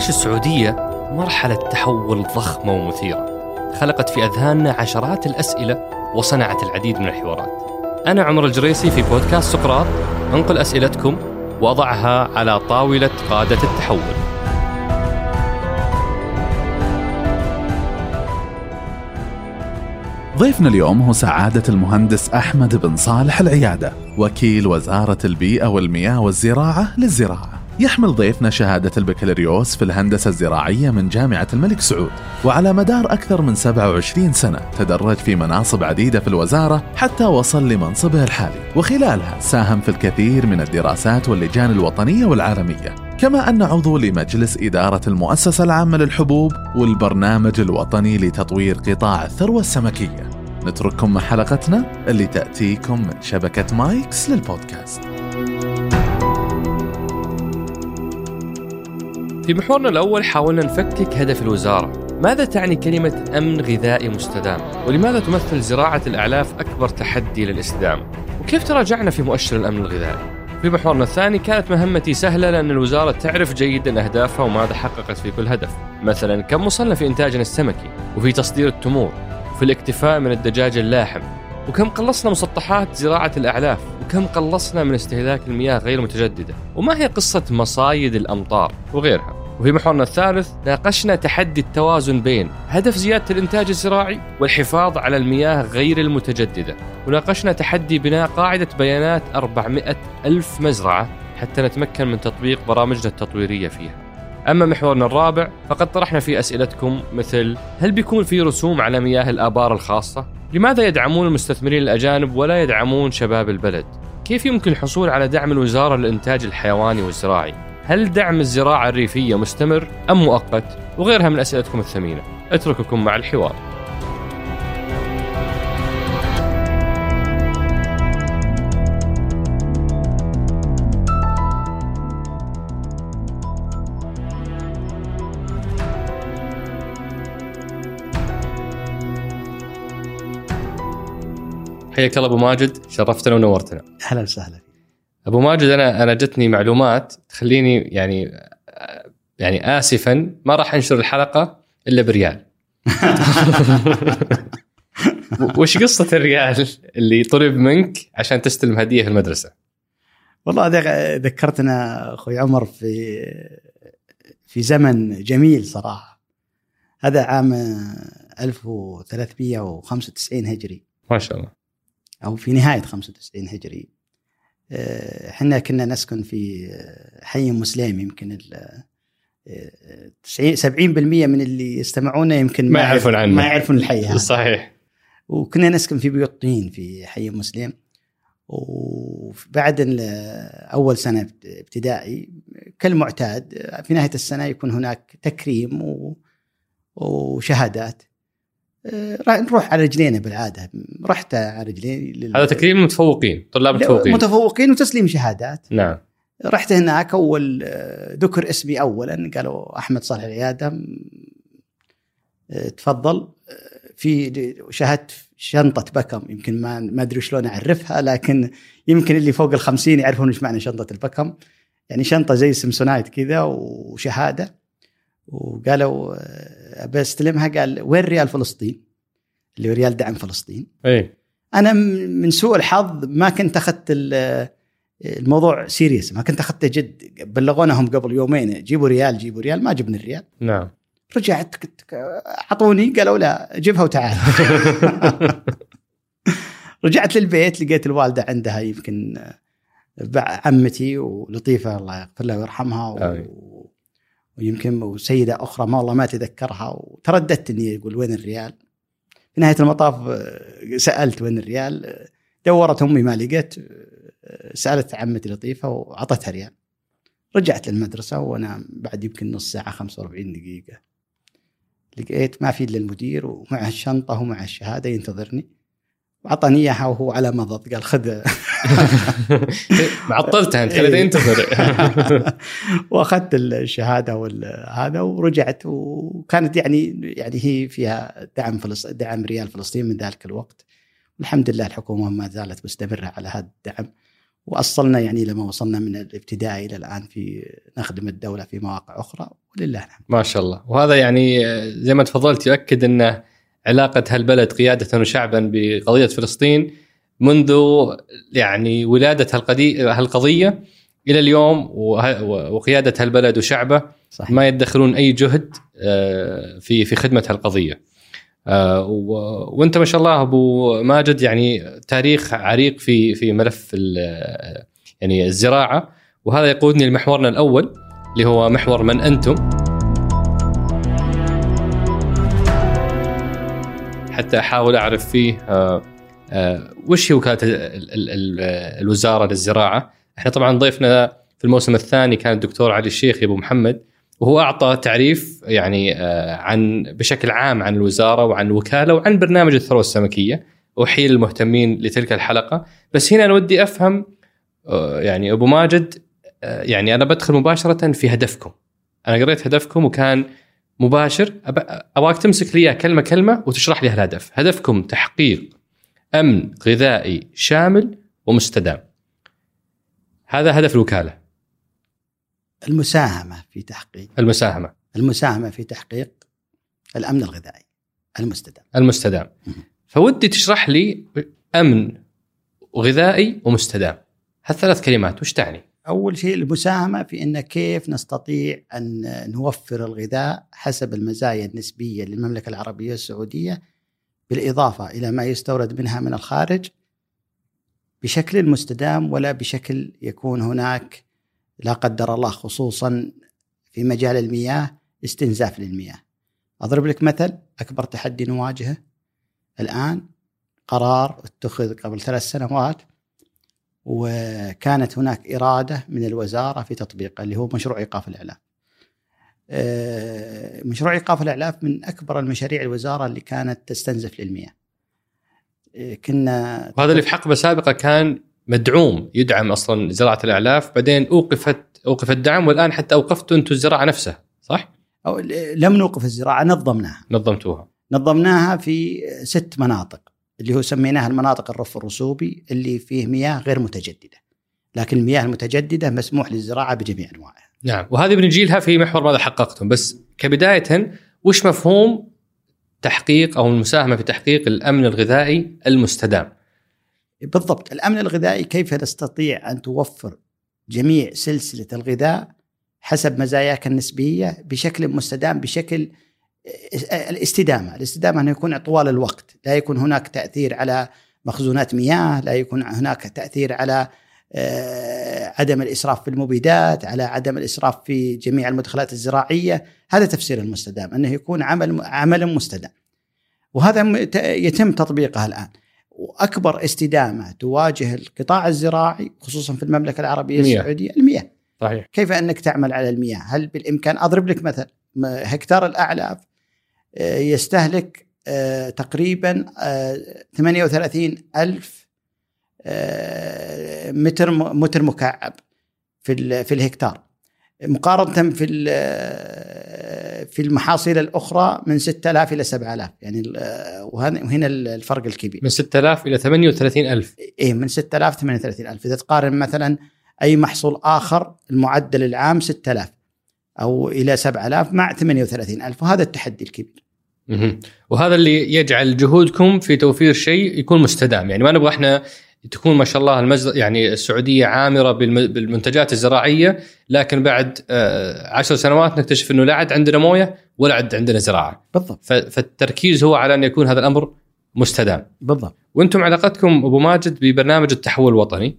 تعيش السعودية مرحلة تحول ضخمة ومثيرة خلقت في أذهاننا عشرات الأسئلة وصنعت العديد من الحوارات. أنا عمر الجريسي في بودكاست سقراط أنقل أسئلتكم وأضعها على طاولة قادة التحول. ضيفنا اليوم هو سعادة المهندس أحمد بن صالح العيادة وكيل وزارة البيئة والمياه والزراعة للزراعة. يحمل ضيفنا شهادة البكالوريوس في الهندسة الزراعية من جامعة الملك سعود وعلى مدار أكثر من 27 سنة تدرج في مناصب عديدة في الوزارة حتى وصل لمنصبه الحالي وخلالها ساهم في الكثير من الدراسات واللجان الوطنية والعالمية. كما أن عضو لمجلس إدارة المؤسسة العامة للحبوب والبرنامج الوطني لتطوير قطاع الثروة السمكية. نترككم مع حلقتنا اللي تأتيكم من شبكة مايكس للبودكاست. في محورنا الأول حاولنا نفكك هدف الوزارة. ماذا تعني كلمة أمن غذائي مستدام؟ ولماذا تمثل زراعة الأعلاف أكبر تحدي للاستدامة؟ وكيف تراجعنا في مؤشر الأمن الغذائي؟ في محورنا الثاني كانت مهمتي سهلة لأن الوزارة تعرف جيدا أهدافها وماذا حققت في كل هدف. مثلا كم وصلنا في إنتاجنا السمكي؟ وفي تصدير التمور. وفي الاكتفاء من الدجاج اللاحم. وكم قلصنا مسطحات زراعة الأعلاف؟ وكم قلصنا من استهلاك المياه غير المتجددة وما هي قصة مصايد الأمطار وغيرها؟ وفي محورنا الثالث ناقشنا تحدي التوازن بين هدف زيادة الإنتاج الزراعي والحفاظ على المياه غير المتجددة وناقشنا تحدي بناء قاعدة بيانات 400 ألف مزرعة حتى نتمكن من تطبيق برامجنا التطويرية فيها أما محورنا الرابع فقد طرحنا فيه أسئلتكم مثل هل بيكون في رسوم على مياه الآبار الخاصة؟ لماذا يدعمون المستثمرين الأجانب ولا يدعمون شباب البلد؟ كيف يمكن الحصول على دعم الوزارة للإنتاج الحيواني والزراعي؟ هل دعم الزراعة الريفية مستمر أم مؤقت؟ وغيرها من أسئلتكم الثمينة. أترككم مع الحوار. حياك الله أبو ماجد شرفتنا ونورتنا. أهلا وسهلا. أبو ماجد أنا أنا جتني معلومات تخليني يعني يعني اسفا ما راح أنشر الحلقة إلا بريال. وش قصة الريال اللي طلب منك عشان تستلم هدية في المدرسة؟ والله ذكرتنا أخوي عمر في في زمن جميل صراحة. هذا عام 1395 هجري. ما شاء الله. أو في نهاية 95 هجري. إحنا كنا نسكن في حي مسلم يمكن 70% من اللي يستمعونا يمكن ما يعرفون عنه. ما يعرفون الحي. هذا صحيح. وكنا نسكن في بيوت طين في حي مسلم. وبعد أول سنة ابتدائي كالمعتاد في نهاية السنة يكون هناك تكريم وشهادات. نروح على رجلينا بالعادة. رحت على رجلي لل... هذا تكريم المتفوقين طلاب المتفوقين متفوقين. وتسليم شهادات. نعم. رحت هناك أول ذكر اسمي اولا قالوا أحمد صالح العيادة. تفضل. في شهادة شنطة بكم يمكن ما ما أدري شلون أعرفها لكن يمكن اللي فوق ال 50 يعرفون إيش معنى شنطة البكم. يعني شنطة زي سمسونايت كذا وشهادة. وقالوا ابى استلمها قال وين ريال فلسطين؟ اللي هو ريال دعم فلسطين. اي أنا من سوء الحظ ما كنت أخذت الموضوع serious ما كنت أخذته جد بلغونهم قبل يومين جيبوا ريال جيبوا ريال ما جبنا الريال. نعم. رجعت أعطوني قالوا لا جيبها وتعال. رجعت للبيت لقيت الوالدة عندها يمكن عمتي ولطيفة الله يغفر لها ويرحمها و... ويمكن وسيده أخرى ما والله ما أتذكرها وترددت إني أقول وين الريال؟ في نهاية المطاف سألت وين الريال؟ دورت أمي ما لقيت سألت عمتي لطيفة وأعطتها ريال. رجعت للمدرسة وأنا بعد يمكن نص ساعة 45 دقيقة. لقيت ما في إلا المدير ومعه الشنطة ومعه الشهادة ينتظرني. واعطاني إياها وهو على مضض قال خذ. معطلتها أنت خليته ينتظر. وأخذت الشهادة وهذا ورجعت وكانت يعني يعني هي فيها دعم فلسطين دعم ريال فلسطين من ذلك الوقت. الحمد لله الحكومة ما زالت مستمرة على هذا الدعم. وأصلنا يعني لما وصلنا من الابتدائي إلى الآن في نخدم الدولة في مواقع أخرى ولله الحمد. ما شاء الله. وهذا يعني زي ما تفضلت يؤكد ان علاقة هالبلد قيادة وشعبا بقضية فلسطين منذ يعني ولادة هالقضية إلى اليوم وقيادة هالبلد وشعبه صحيح. ما يدخرون أي جهد آه، في في خدمة هالقضية. آه، وأنت ما شاء الله أبو ماجد يعني تاريخ عريق في في ملف يعني الزراعة وهذا يقودني لمحورنا الأول اللي هو محور من أنتم حتى أحاول أعرف فيه آه، وش هي وكالة الوزارة للزراعة؟ إحنا طبعا ضيفنا في الموسم الثاني كان الدكتور علي الشيخ أبو محمد وهو أعطى تعريف يعني آه، عن بشكل عام عن الوزارة وعن الوكاله وعن برنامج الثروة السمكية احيل المهتمين لتلك الحلقة. بس هنا أنا ودي أفهم آه، يعني أبو ماجد آه، يعني أنا بدخل مباشرة في هدفكم. أنا قريت هدفكم وكان مباشر أبغاك تمسك لي كلمة كلمة وتشرح لي الهدف هدفكم تحقيق أمن غذائي شامل ومستدام. هذا هدف الوكالة. المساهمة في تحقيق. المساهمة. المساهمة في تحقيق الأمن الغذائي المستدام. المستدام. فودي تشرح لي أمن غذائي ومستدام. هالثلاث كلمات وش تعني؟ أول شيء المساهمة في إن كيف نستطيع أن نوفر الغذاء حسب المزايا النسبية للمملكة العربية السعودية بالإضافة إلى ما يستورد منها من الخارج بشكل مستدام ولا بشكل يكون هناك لا قدر الله خصوصا في مجال المياه استنزاف للمياه. أضرب لك مثل أكبر تحدي نواجهه الآن قرار اتخذ قبل ثلاث سنوات وكانت هناك إرادة من الوزارة في تطبيقه اللي هو مشروع إيقاف الإعلاف. آه، مشروع إيقاف الإعلاف من أكبر المشاريع الوزارة اللي كانت تستنزف للمياه. آه، كنا وهذا اللي في حقبة سابقة كان مدعوم يدعم أصلا زراعة الأعلاف بعدين أوقفت اوقف الدعم والآن حتى اوقفتوا أنتم الزراعة نفسها صح؟ أو لم نوقف الزراعة نظمناها. نظمتوها. نظمناها في ست مناطق. اللي هو سميناها المناطق الرف الرسوبي اللي فيه مياه غير متجددة. لكن المياه المتجددة مسموح للزراعة بجميع أنواعها. نعم. وهذه بنجي لها في محور ماذا حققتم بس كبداية وش مفهوم تحقيق أو المساهمة في تحقيق الأمن الغذائي المستدام؟ بالضبط. الأمن الغذائي كيف تستطيع أن توفر جميع سلسلة الغذاء حسب مزاياك النسبية بشكل مستدام بشكل الاستدامة، الاستدامة انه يكون طوال الوقت، لا يكون هناك تأثير على مخزونات مياه، لا يكون هناك تأثير على آه، عدم الإسراف في المبيدات، على عدم الإسراف في جميع المدخلات الزراعية، هذا تفسير المستدام أنه يكون عمل عمل مستدام. وهذا يتم تطبيقه الآن. وأكبر استدامة تواجه القطاع الزراعي خصوصا في المملكة العربية المياه. السعودية المياه. صحيح. كيف أنك تعمل على المياه؟ هل بالإمكان أضرب لك مثل هكتار الأعلاف يستهلك آه، تقريبا 38 آه، ألف متر متر مكعب في في الهكتار. مقارنة في في المحاصيل الأخرى من 6000 إلى 7000 يعني وهنا الفرق الكبير. من 6000 إلى 38000 إيه من 6000 38000 إذا تقارن مثلا أي محصول آخر المعدل العام 6000 أو إلى 7000 مع 38000 وهذا التحدي الكبير وهذا اللي يجعل جهودكم في توفير شيء يكون مستدام يعني ما نبغى إحنا تكون ما شاء الله المز... يعني السعودية عامرة بالمنتجات الزراعية لكن بعد آه، عشر سنوات نكتشف إنه لا عاد عندنا موية ولا عاد عندنا زراعة. بالضبط. فالتركيز هو على أن يكون هذا الأمر مستدام. بالضبط. وأنتم علاقتكم أبو ماجد ببرنامج التحول الوطني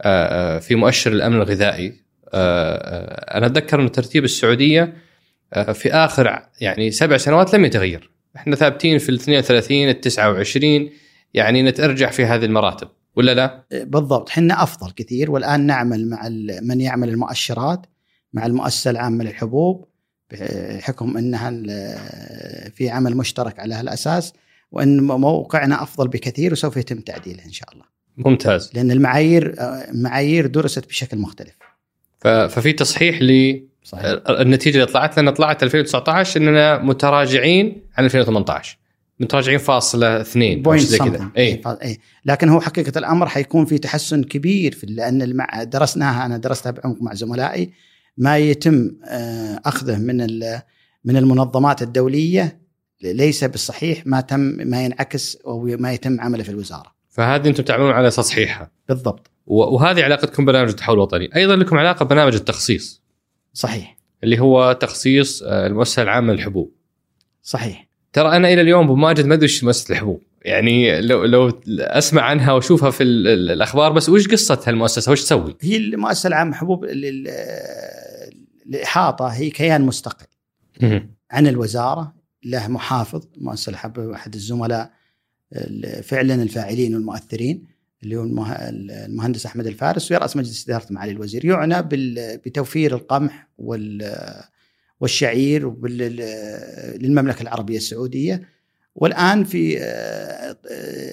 آه، آه، في مؤشر الأمن الغذائي أنا أتذكر أن ترتيب السعودية في آخر يعني سبع سنوات لم يتغير. إحنا ثابتين في ال 32 ال 29 يعني نتارجع في هذه المراتب. ولا لا؟ بالضبط إحنا أفضل كثير والآن نعمل مع من يعمل المؤشرات مع المؤسسة العامة للحبوب بحكم إنها في عمل مشترك على هالأساس وإن موقعنا أفضل بكثير وسوف يتم تعديله إن شاء الله. ممتاز. لأن المعايير معايير درست بشكل مختلف. ففي تصحيح ل النتيجة اللي طلعت لنا طلعت 2019 إننا متراجعين عن 2018 متراجعين فاصلة اثنين point زي كذا. اي اي لكن هو حقيقة الأمر حيكون في تحسن كبير في لأن المع... درسناها أنا درستها بعمق مع زملائي. ما يتم آه، أخذه من من المنظمات الدولية ليس بالصحيح ما تم ما ينعكس أو ما يتم عمله في الوزارة. فهذه أنتم تعملون على تصحيحها. بالضبط. وهذه علاقتكم ببرنامج التحول الوطني، أيضا لكم علاقة ببرنامج التخصيص. صحيح. اللي هو تخصيص آه، المؤسسة العامة للحبوب. صحيح. ترى أنا إلى اليوم ابو ماجد ما أدري مؤسسة الحبوب، يعني لو لو أسمع عنها وأشوفها في الأخبار بس وش قصة هالمؤسسة وش تسوي؟ هي المؤسسة العامة للحبوب الإحاطة هي كيان مستقل عن الوزارة له محافظ مؤسسة الحب أحد الزملاء فعلا الفاعلين والمؤثرين اللي هو المهندس أحمد الفارس ويراس مجلس إدارة معالي الوزير. يعنى بتوفير القمح والشعير للمملكة العربية السعودية. والآن في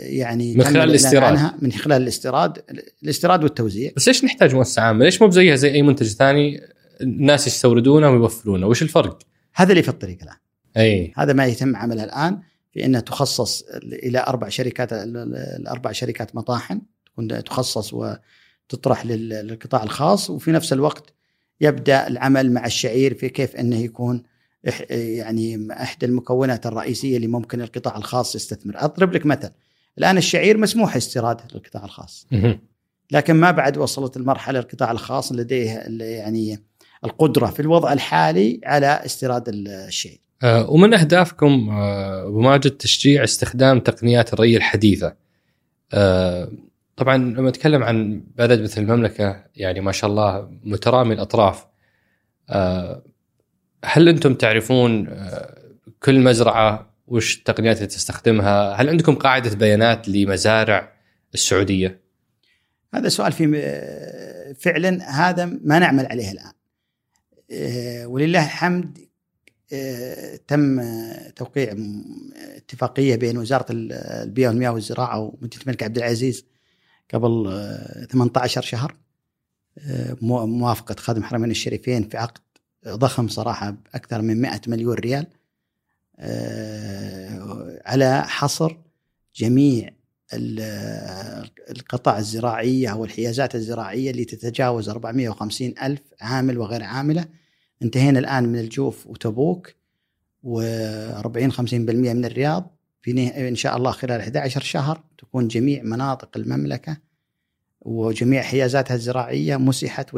يعني من خلال الاستيراد. من خلال الاستيراد الاستيراد والتوزيع. بس ليش نحتاج مؤسسه عامه؟ ليش مو زيها زي أي منتج ثاني؟ الناس يستوردونه ويوفرونه؟ وش الفرق؟ هذا اللي في الطريق الآن. أي. هذا ما يتم عمله الآن. في إنها تخصص إلى أربع شركات الأربع شركات مطاحن تكون تخصص وتطرح للقطاع الخاص وفي نفس الوقت يبدأ العمل مع الشعير في كيف إنه يكون يعني إحدى المكونات الرئيسية اللي ممكن القطاع الخاص يستثمر. أضرب لك مثل الآن الشعير مسموح استيراده للقطاع الخاص. لكن ما بعد وصلت المرحلة القطاع الخاص لديه يعني القدرة في الوضع الحالي على استيراد الشعير. ومن أهدافكم آه، ابو ماجد تشجيع استخدام تقنيات الري الحديثة. آه، طبعا لما نتكلم عن بلد مثل المملكة يعني ما شاء الله مترامي الأطراف هل أنتم تعرفون كل مزرعة وش التقنيات اللي تستخدمها؟ هل عندكم قاعدة بيانات لمزارع السعودية؟ هذا سؤال في فعلا هذا ما نعمل عليه الآن. ولله الحمد آه، تم توقيع اتفاقية بين وزارة البيئة والمياه والزراعة ومدينه الملك عبد العزيز قبل 18 آه، شهر. آه، موافقة خادم الحرمين الشريفين في عقد ضخم صراحة بأكثر من 100 مليون ريال. على حصر جميع القطع الزراعية أو الحيازات الزراعية اللي تتجاوز 450 ألف عامل وغير عاملة. انتهينا الآن من الجوف وتبوك و40 50% من الرياض. في إن شاء الله خلال 11 شهر تكون جميع مناطق المملكة وجميع حيازاتها الزراعية مسحت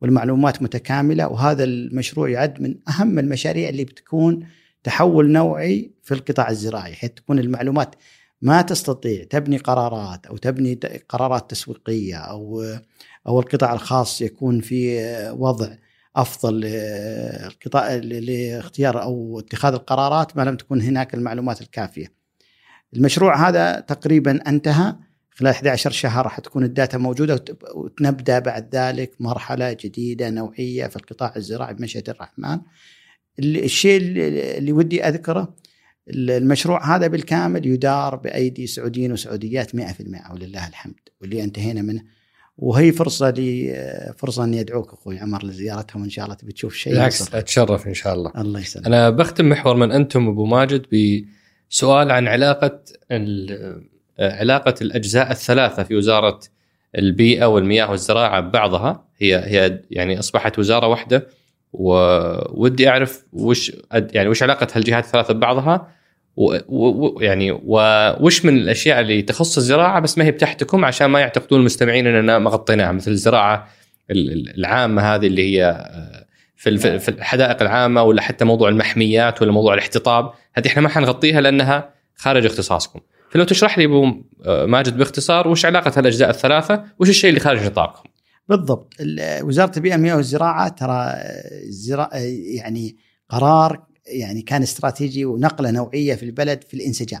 والمعلومات متكاملة. وهذا المشروع يعد من أهم المشاريع اللي بتكون تحول نوعي في القطاع الزراعي حيث تكون المعلومات ما تستطيع تبني قرارات أو تبني قرارات تسويقية أو أو القطاع الخاص يكون في وضع أفضل للقطاع لاختيار أو اتخاذ القرارات ما لم تكن هناك المعلومات الكافية. المشروع هذا تقريبا انتهى خلال 11 شهر راح تكون الداتا موجودة ونبدا بعد ذلك مرحلة جديدة نوعية في القطاع الزراعي بمشيئة الرحمن. الشيء اللي ودي أذكره المشروع هذا بالكامل يدار بأيدي سعوديين وسعوديات 100% ولله الحمد واللي انتهينا منه وهي فرصة لي فرصة إني أدعوك أخوي عمر لزيارتهم ان شاء الله تبي تشوف شيء بالعكس أتشرف إن شاء الله. الله يسلمك. أنا بختم محور من أنتم أبو ماجد بسؤال عن علاقة علاقة الأجزاء الثلاثة في وزارة البيئة والمياه والزراعة ببعضها هي هي يعني أصبحت وزارة واحدة ودي أعرف وش يعني وش علاقة هالجهات الثلاثة ببعضها ويعني وش من الأشياء اللي تخص الزراعة بس ما هي بتحتكم عشان ما يعتقدون المستمعين إننا ما غطيناها؟ مثل الزراعة العامة هذه اللي هي آه، في في الحدائق العامة ولا حتى موضوع المحميات ولا موضوع الاحتطاب هذه إحنا ما حنغطيها لأنها خارج اختصاصكم. فلو تشرح لي أبو آه، ماجد باختصار وش علاقة الاجزاء الثلاثة وش الشيء اللي خارج نطاقكم بالضبط وزارة البيئة والمياه والزراعة ترى الزراعه يعني قرار يعني كان استراتيجي ونقلة نوعية في البلد في الانسجام.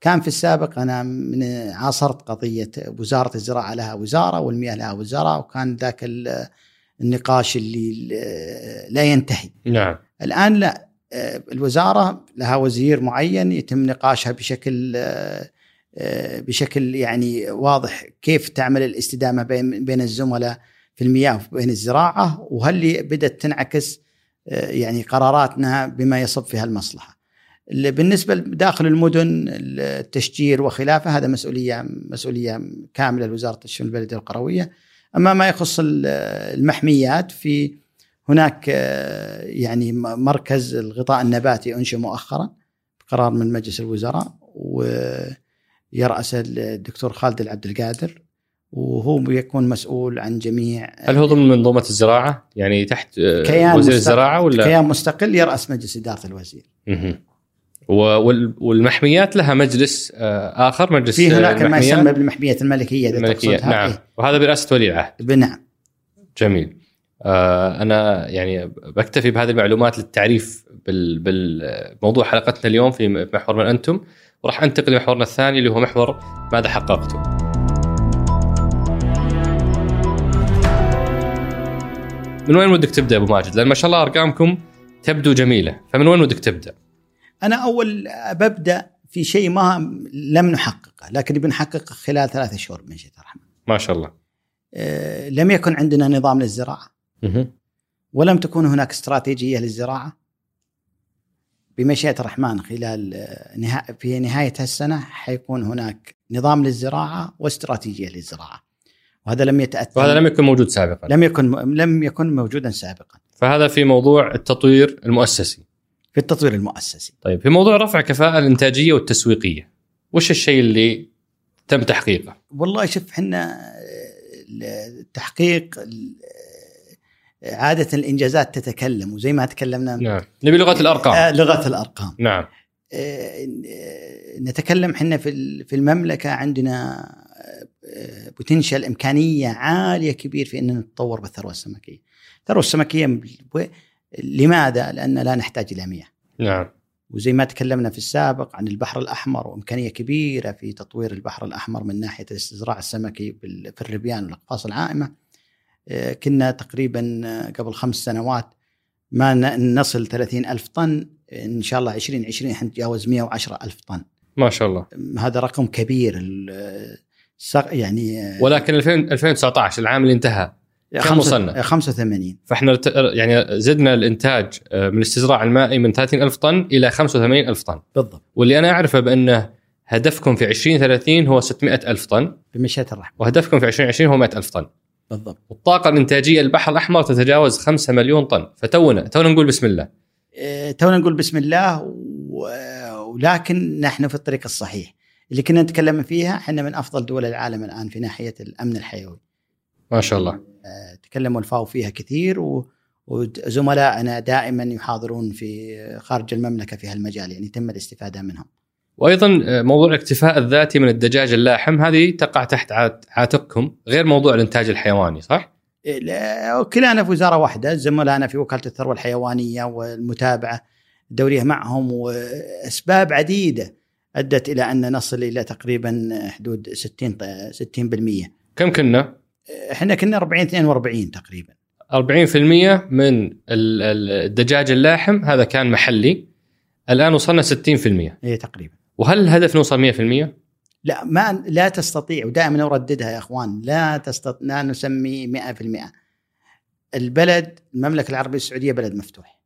كان في السابق أنا من عاصرت قضية وزارة الزراعة لها وزارة والمياه لها وزارة وكان ذاك النقاش اللي لا ينتهي. نعم. الآن لا الوزارة لها وزير معين يتم نقاشها بشكل بشكل يعني واضح كيف تعمل الاستدامة بين بين الزملاء في المياه وبين الزراعة وهل بدأت تنعكس يعني قراراتنا بما يصب فيها المصلحه. بالنسبة داخل المدن التشجير وخلافه هذا مسؤولية مسؤولية كاملة لوزارة الشؤون البلدية والقرويه أما ما يخص المحميات في هناك آه، يعني مركز الغطاء النباتي أنشئ مؤخرا بقرار من مجلس الوزراء ويرأس الدكتور خالد العبد القادر وهو بيكون مسؤول عن جميع هل هو ضمن منظومة الزراعة؟ يعني تحت آه، كيان وزير الزراعة ولا كيان مستقل يرأس مجلس إدارة الوزير. والمحميات لها مجلس آه، آخر مجلس في هناك ما يسمى بالمحميات الملكية الملكية نعم إيه؟ وهذا برئاسة ولي العهد. نعم. جميل. آه، أنا يعني بكتفي بهذه المعلومات للتعريف بالموضوع حلقتنا اليوم في محور من أنتم وراح أنتقل لمحورنا الثاني اللي هو محور ماذا حققتم. من وين ودك تبدأ أبو ماجد؟ لأن ما شاء الله أرقامكم تبدو جميلة، فمن وين ودك تبدأ؟ أنا أول ببدأ في شيء ما لم نحققه، لكن بنحققه خلال ثلاثة شهور من شئت الرحمن. ما شاء الله. أه لم يكن عندنا نظام للزراعة. ولم تكن هناك استراتيجية للزراعة. بمشيئة الرحمن خلال آه، في نهاية السنة حيكون هناك نظام للزراعة واستراتيجية للزراعة. وهذا لم يتاثر وهذا لم يكن موجود سابقا. لم يكن لم يكن موجودا سابقا. فهذا في موضوع التطوير المؤسسي. في التطوير المؤسسي. طيب في موضوع رفع الكفاءه الإنتاجية والتسويقية وش الشيء اللي تم تحقيقه؟ والله شوف إحنا التحقيق عادة الإنجازات تتكلم وزي ما تكلمنا نعم. نبي لغة الأرقام. آه لغة الأرقام. نعم. آه نتكلم إحنا في في المملكة عندنا بوتنشال إمكانية عالية كبير في إن نتطور بالثروة السمكية. الثروة السمكية لماذا؟ لأن لا نحتاج إلى مياه. نعم. وزي ما تكلمنا في السابق عن البحر الأحمر وإمكانية كبيرة في تطوير البحر الأحمر من ناحية الاستزراع السمكي في الربيان والأقفاص العائمة. آه، كنا تقريبا آه، قبل خمس سنوات ما نصل 30 ألف طن إن شاء الله 2020 حنتجاوز 110 ألف طن ما شاء الله هذا رقم كبير يعني ولكن 2019 العام اللي انتهى كم وصلنا؟ 85 فاحنا يعني زدنا الإنتاج آه، من الاستزراع المائي من 30 ألف طن إلى 85 ألف طن. بالضبط. واللي أنا أعرفه بانه هدفكم في 2030 هو 600 ألف طن. بمشيئة الرحمن. وهدفكم في 2020 هو 100 ألف طن. بالضبط. والطاقة الإنتاجية البحر الأحمر تتجاوز 5 مليون طن. فتونا تونا نقول بسم الله. تونا نقول بسم الله. ولكن نحن في الطريق الصحيح. اللي كنا نتكلم فيها إحنا من أفضل دول العالم الآن في ناحية الأمن الحيوي. ما شاء الله. آه، تكلموا الفاو فيها كثير و... وزملائنا دائما يحاضرون في خارج المملكة في هالمجال يعني تم الاستفادة منهم. وأيضا آه، موضوع الاكتفاء الذاتي من الدجاج اللاحم هذه تقع تحت عاتقكم غير موضوع الإنتاج الحيواني صح؟ إيه، كلانا في وزارة واحدة زملائنا في وكالة الثروة الحيوانية والمتابعة الدوريه معهم وأسباب عديدة أدت إلى أن نصل إلى تقريبا حدود 60 60% كم كنا؟ إحنا كنا 40 42 تقريبا. 40% من الدجاج اللاحم هذا كان محلي. الآن وصلنا 60% اي تقريبا. وهل الهدف نوصل 100%؟ لا ما لا تستطيع ودائما أرددها يا أخوان لا تستطيع لا نسمي 100% البلد المملكة العربية السعودية بلد مفتوح.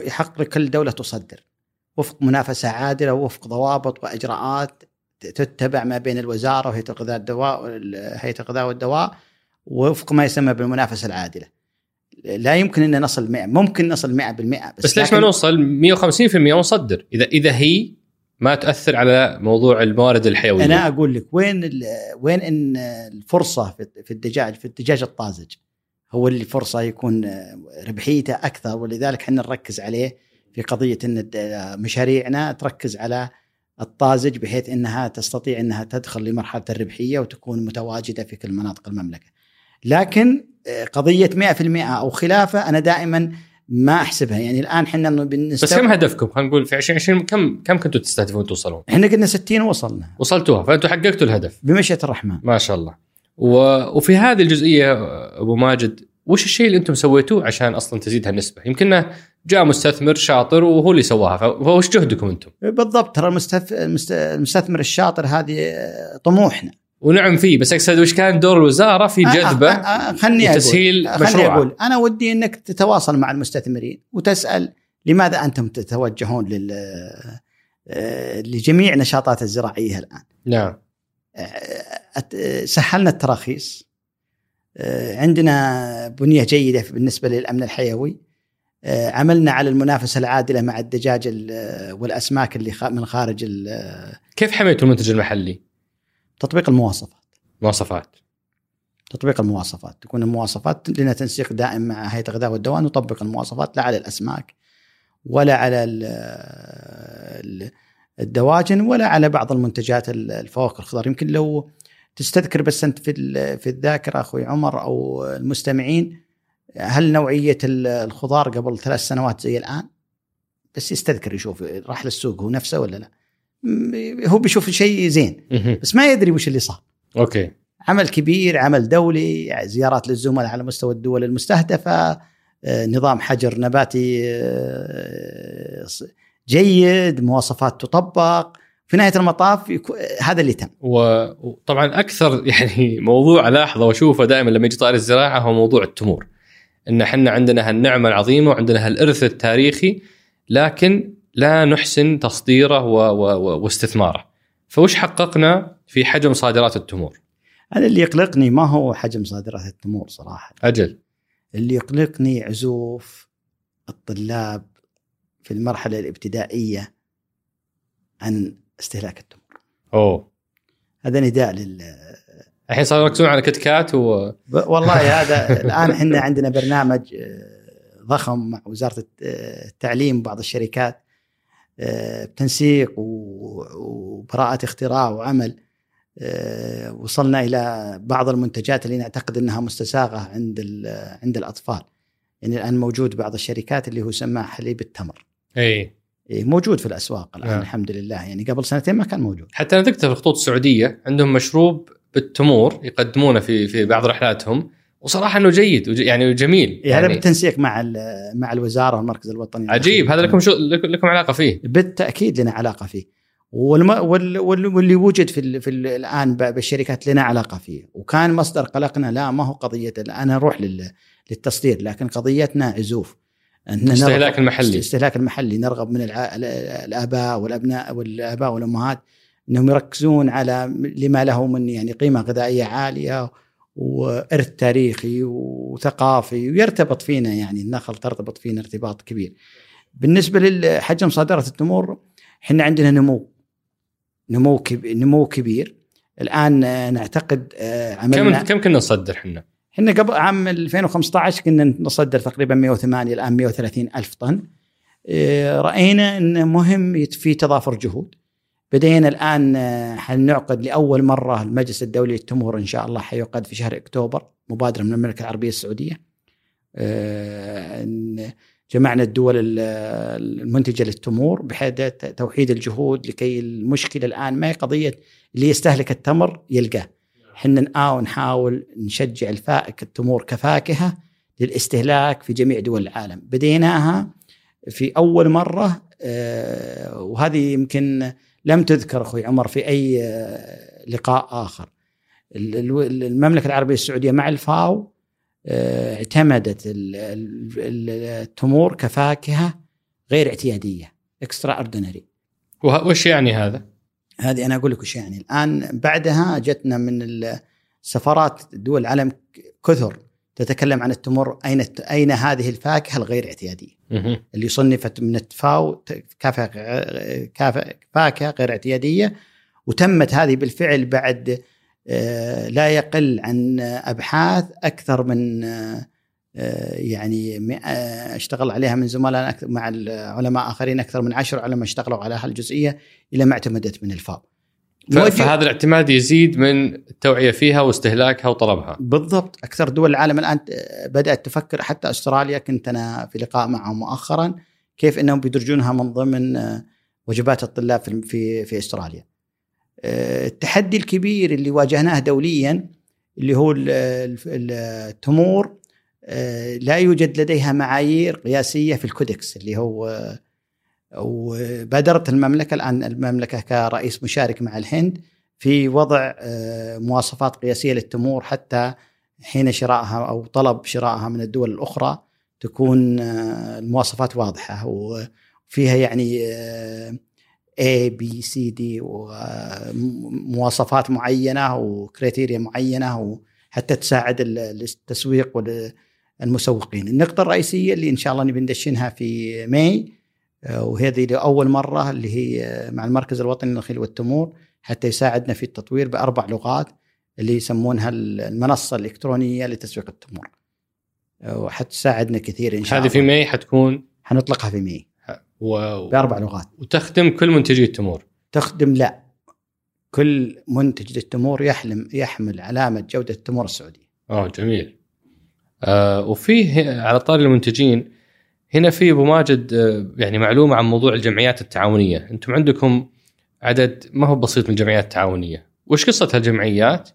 يحق لكل دولة تصدر. وفق منافسة عادلة ووفق ضوابط وإجراءات تتبع ما بين الوزارة وهيئة الغذاء الدواء هيئة الغذاء والدواء وفق ما يسمى بالمنافسة العادلة. لا يمكن إن نصل 100 ممكن نصل 100% بس, بس ليش ما نوصل؟ 150% ونصدر. اذا إذا هي ما تأثر على موضوع الموارد الحيوية. أنا أقول لك وين وين إن الفرصة في الدجاج في الدجاج الطازج؟ هو اللي فرصة يكون ربحيته أكثر ولذلك إحنا نركز عليه في قضية إن مشاريعنا تركز على الطازج بحيث إنها تستطيع إنها تدخل لمرحلة الربحية وتكون متواجدة في كل مناطق المملكة. لكن آه، قضية 100% أو خلافة أنا دائما ما أحسبها يعني الآن إحنا بالنسبة بس كم هدفكم خلينا نقول في 2020 كم كم كنتوا تستهدفون توصلون؟ إحنا قلنا 60 وصلنا وصلتوها فانتم حققتوا الهدف بمشيئة الرحمن ما شاء الله و... وفي هذه الجزئية أبو ماجد وش الشيء اللي أنتم سويتوه عشان أصلا تزيد هالنسبة؟ يمكن جاء مستثمر شاطر وهو اللي سواها. فوش جهدكم أنتم؟ بالضبط. ترى المستثمر الشاطر هذه طموحنا. ونعم فيه. بس اقصد وش كان دور الوزارة في جذبه آه آه خلني وتسهيل أقول. خلني أقول. أنا ودي إنك تتواصل مع المستثمرين وتسأل لماذا أنتم تتوجهون لل آه، لجميع نشاطات الزراعية الآن؟ نعم. آه، سهلنا التراخيص. عندنا بنية جيدة بالنسبة للأمن الحيوي. عملنا على المنافسة العادلة مع الدجاج والأسماك اللي من خارج كيف حميتوا المنتج المحلي؟ تطبيق المواصفات. مواصفات. تطبيق المواصفات. تكون المواصفات لنا تنسيق دائم مع هيئة الغذاء والدواء نطبق المواصفات لا على الأسماك ولا على الدواجن ولا على بعض المنتجات الفواكه الخضار. يمكن لو تستذكر بس أنت في في الذاكرة أخوي عمر أو المستمعين هل نوعية الخضار قبل ثلاث سنوات زي الآن؟ بس يستذكر يشوف راح للسوق هو نفسه ولا لا؟ هو بيشوف شيء زين بس ما يدري وش اللي صار. أوكي. عمل كبير عمل دولي زيارات للزملاء على مستوى الدول المستهدفة آه، نظام حجر نباتي آه، جيد مواصفات تطبق في نهاية المطاف هذا اللي تم. وطبعا أكثر يعني موضوع الاحظه وأشوفه دائما لما يجي طاري الزراعة هو موضوع التمور. إن إحنا عندنا هالنعمة العظيمة وعندنا هالإرث التاريخي لكن لا نحسن تصديره و... و... واستثماره. فوش حققنا في حجم صادرات التمور؟ أنا اللي يقلقني ما هو حجم صادرات التمور صراحة أجل اللي يقلقني عزوف الطلاب في المرحلة الابتدائية عن استهلاك التمور أوه هذا نداء لل الحين صاروا يركزون على كتكات و والله هذا الآن إحنا عندنا برنامج آه، ضخم مع وزارة التعليم وبعض الشركات آه، بتنسيق وبراءة اختراع وعمل آه، وصلنا إلى بعض المنتجات اللي نعتقد إنها مستساغة عند عند الأطفال. يعني الآن موجود بعض الشركات اللي هو يسمى حليب التمر. إي. موجود في الأسواق الآن آه. الحمد لله. يعني قبل سنتين ما كان موجود. حتى أنا ذكرت في الخطوط السعودية عندهم مشروب بالتمور يقدمونه في في بعض رحلاتهم. وصراحة إنه جيد يعني جميل. يعني هذا بالتنسيق مع مع الوزارة والمركز الوطني عجيب. هذا لكم شو لكم علاقة فيه؟ بالتأكيد لنا علاقة فيه. والم... وال... واللي وجد في, ال... في ال... الآن بالشركات لنا علاقة فيه. وكان مصدر قلقنا لا ما هو قضية أنا أروح لل... للتصدير لكن قضيتنا عزوف الاستهلاك المحلي. الاستهلاك المحلي نرغب من الع... الآباء والأبناء والآباء والأمهات. إنهم يركزون على لما له من يعني قيمة غذائية عالية وإرث تاريخي وثقافي ويرتبط فينا يعني النخل ترتبط فينا ارتباط كبير. بالنسبة لحجم صادرة التمور إحنا عندنا نمو نمو كبير نمو كبير الآن نعتقد آه، عملنا كم كم كنا نصدر إحنا؟ إحنا قبل عام 2015 كنا نصدر تقريبا 108 الآن 130 ألف طن آه، رأينا إنه مهم في تضافر جهود بدينا الآن آه، حنعقد لأول مرة المجلس الدولي للتمور إن شاء الله حيعقد في شهر أكتوبر مبادرة من المملكة العربية السعودية جمعنا الدول المنتجة للتمور بحيث توحيد الجهود لكي المشكلة الآن ما هي قضية اللي يستهلك التمر يلقاه. إحنا نحاول نشجع الفائك التمور كفاكهة للاستهلاك في جميع دول العالم. بديناها في أول مرة آه، وهذه يمكن لم تذكر أخوي عمر في أي آه، لقاء آخر. المملكة العربية السعودية مع الفاو آه، اعتمدت التمور كفاكهة غير اعتيادية extraordinary وش يعني هذا؟ هذه أنا أقول لك وش يعني الآن بعدها جتنا من السفارات دول العالم كثر تتكلم عن التمر أين أين هذه الفاكهة الغير اعتيادية اللي صنفت من الفاو فاكهة غير اعتيادية وتمت هذه بالفعل بعد آه، لا يقل عن أبحاث أكثر من آه، يعني اشتغل عليها من زملاء مع العلماء آخرين أكثر من عشر علماء اشتغلوا على هالجزئيه إلى ما اعتمدت من الفاو. فهذا الاعتماد يزيد من التوعية فيها واستهلاكها وطلبها. بالضبط، أكثر دول العالم الآن بدأت تفكر حتى أستراليا كنت أنا في لقاء معهم مؤخرا كيف إنهم بيدرجونها من ضمن آه، وجبات الطلاب في في أستراليا. التحدي الكبير اللي واجهناه دوليا اللي هو التمور آه، لا يوجد لديها معايير قياسية في الكودكس اللي هو وبادرت المملكة الآن المملكة كرئيس مشارك مع الهند في وضع آه، مواصفات قياسية للتمور حتى حين شرائها أو طلب شرائها من الدول الأخرى تكون المواصفات واضحة وفيها يعني A B C D ومواصفات معينة و criteria معينة وحتى تساعد التسويق والمسوقين. النقطة الرئيسية اللي إن شاء الله نبي ندشنها في May وهذه لاول مرة اللي هي مع المركز الوطني للنخيل والتمور حتى يساعدنا في التطوير بأربع لغات اللي يسمونها المنصة الإلكترونية لتسويق التمور. وحتساعدنا كثير إن شاء الله. هذه في May حتكون حنطلقها في May. و... بأربع لغات. وتخدم كل منتجي التمور. تخدم لا كل منتج للتمور يحلم يحمل علامة جودة التمور السعودية. آه جميل. آه وفيه على طار المنتجين هنا في أبو ماجد آه يعني معلومة عن موضوع الجمعيات التعاونية، أنتم عندكم عدد ما هو بسيط من الجمعيات التعاونية، وش قصة هالجمعيات؟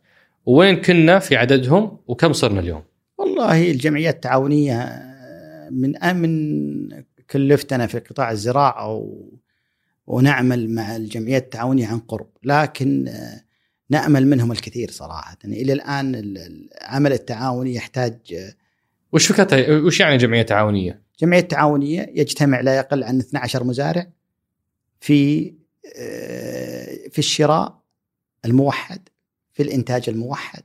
وين كنا في عددهم وكم صرنا اليوم؟ والله الجمعيات التعاونية من من كلفت أنا في قطاع الزراعة و... ونعمل مع الجمعيات التعاونية عن قرب، لكن نأمل منهم الكثير صراحة، يعني إلى الآن العمل التعاوني يحتاج وش فكرتها وش يعني جمعية تعاونية؟ جمعية تعاونيه يجتمع لا يقل عن 12 مزارع في في الشراء الموحد في الإنتاج الموحد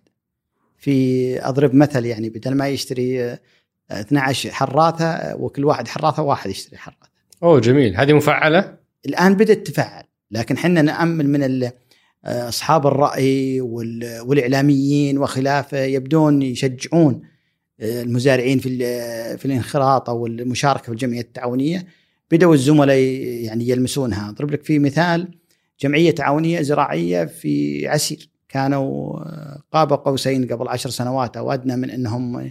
في أضرب مثل يعني بدل ما يشتري 12 حراثة وكل واحد حراثة واحد يشتري حراثة. أوه جميل، هذه مفعلة؟ الآن بدأت تفعل، لكن إحنا نامل من أصحاب الرأي والإعلاميين وخلافه يبدون يشجعون المزارعين في في الانخراط أو المشاركة في الجمعية التعاونية بدأوا الزملاء يعني يلمسونها، أضرب لك في مثال جمعية تعاونية زراعية في عسير. كانوا قاب قوسين قبل عشر سنوات. أو ادنى من إنهم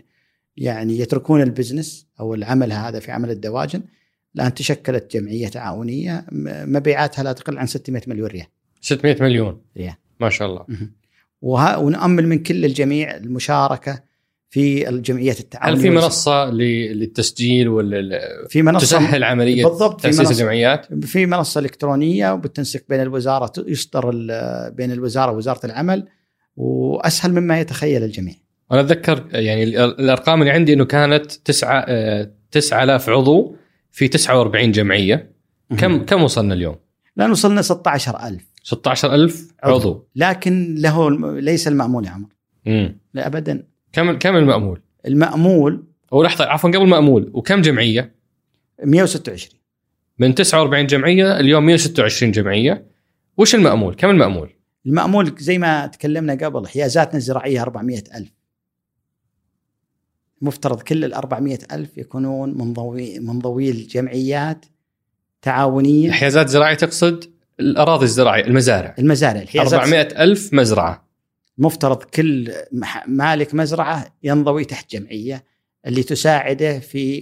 يعني يتركون البزنس أو العمل هذا في عمل الدواجن. الآن تشكلت جمعية تعاونية. مبيعاتها لا تقل عن 600 مليون ريال. 600 مليون. ريال. ما شاء الله. وها ونامل من كل الجميع المشاركة في الجمعيات التعاونية هل في منصة للتسجيل ولا في منصة تسهل عملية بالضبط تأسيس منصة الجمعيات؟ في منصة إلكترونية وبالتنسيق بين الوزارة يصدر بين الوزارة ووزارة العمل وأسهل مما يتخيل الجميع. أنا أتذكر يعني الأرقام اللي عندي إنه كانت 9 9000 عضو في 49 جمعية. كم كم وصلنا اليوم؟ الآن وصلنا 16000 16000 عضو. لكن له ليس المأمول يا عمر. امم لا ابدا. كم كم المأمول؟ المأمول أو لحظة عفوا قبل المأمول وكم جمعية؟ 126 من 49 جمعية اليوم 126 جمعية وش المأمول؟ كم المأمول؟ المأمول زي ما تكلمنا قبل حيازاتنا الزراعية 400000 مفترض كل ال 400000 يكونون منضوي منضوي الجمعيات تعاونية حيازات زراعيه تقصد الأراضي الزراعية المزارع المزارع الحيازات 400 ألف مزرعة مفترض كل مالك مزرعة ينضوي تحت جمعية اللي تساعده في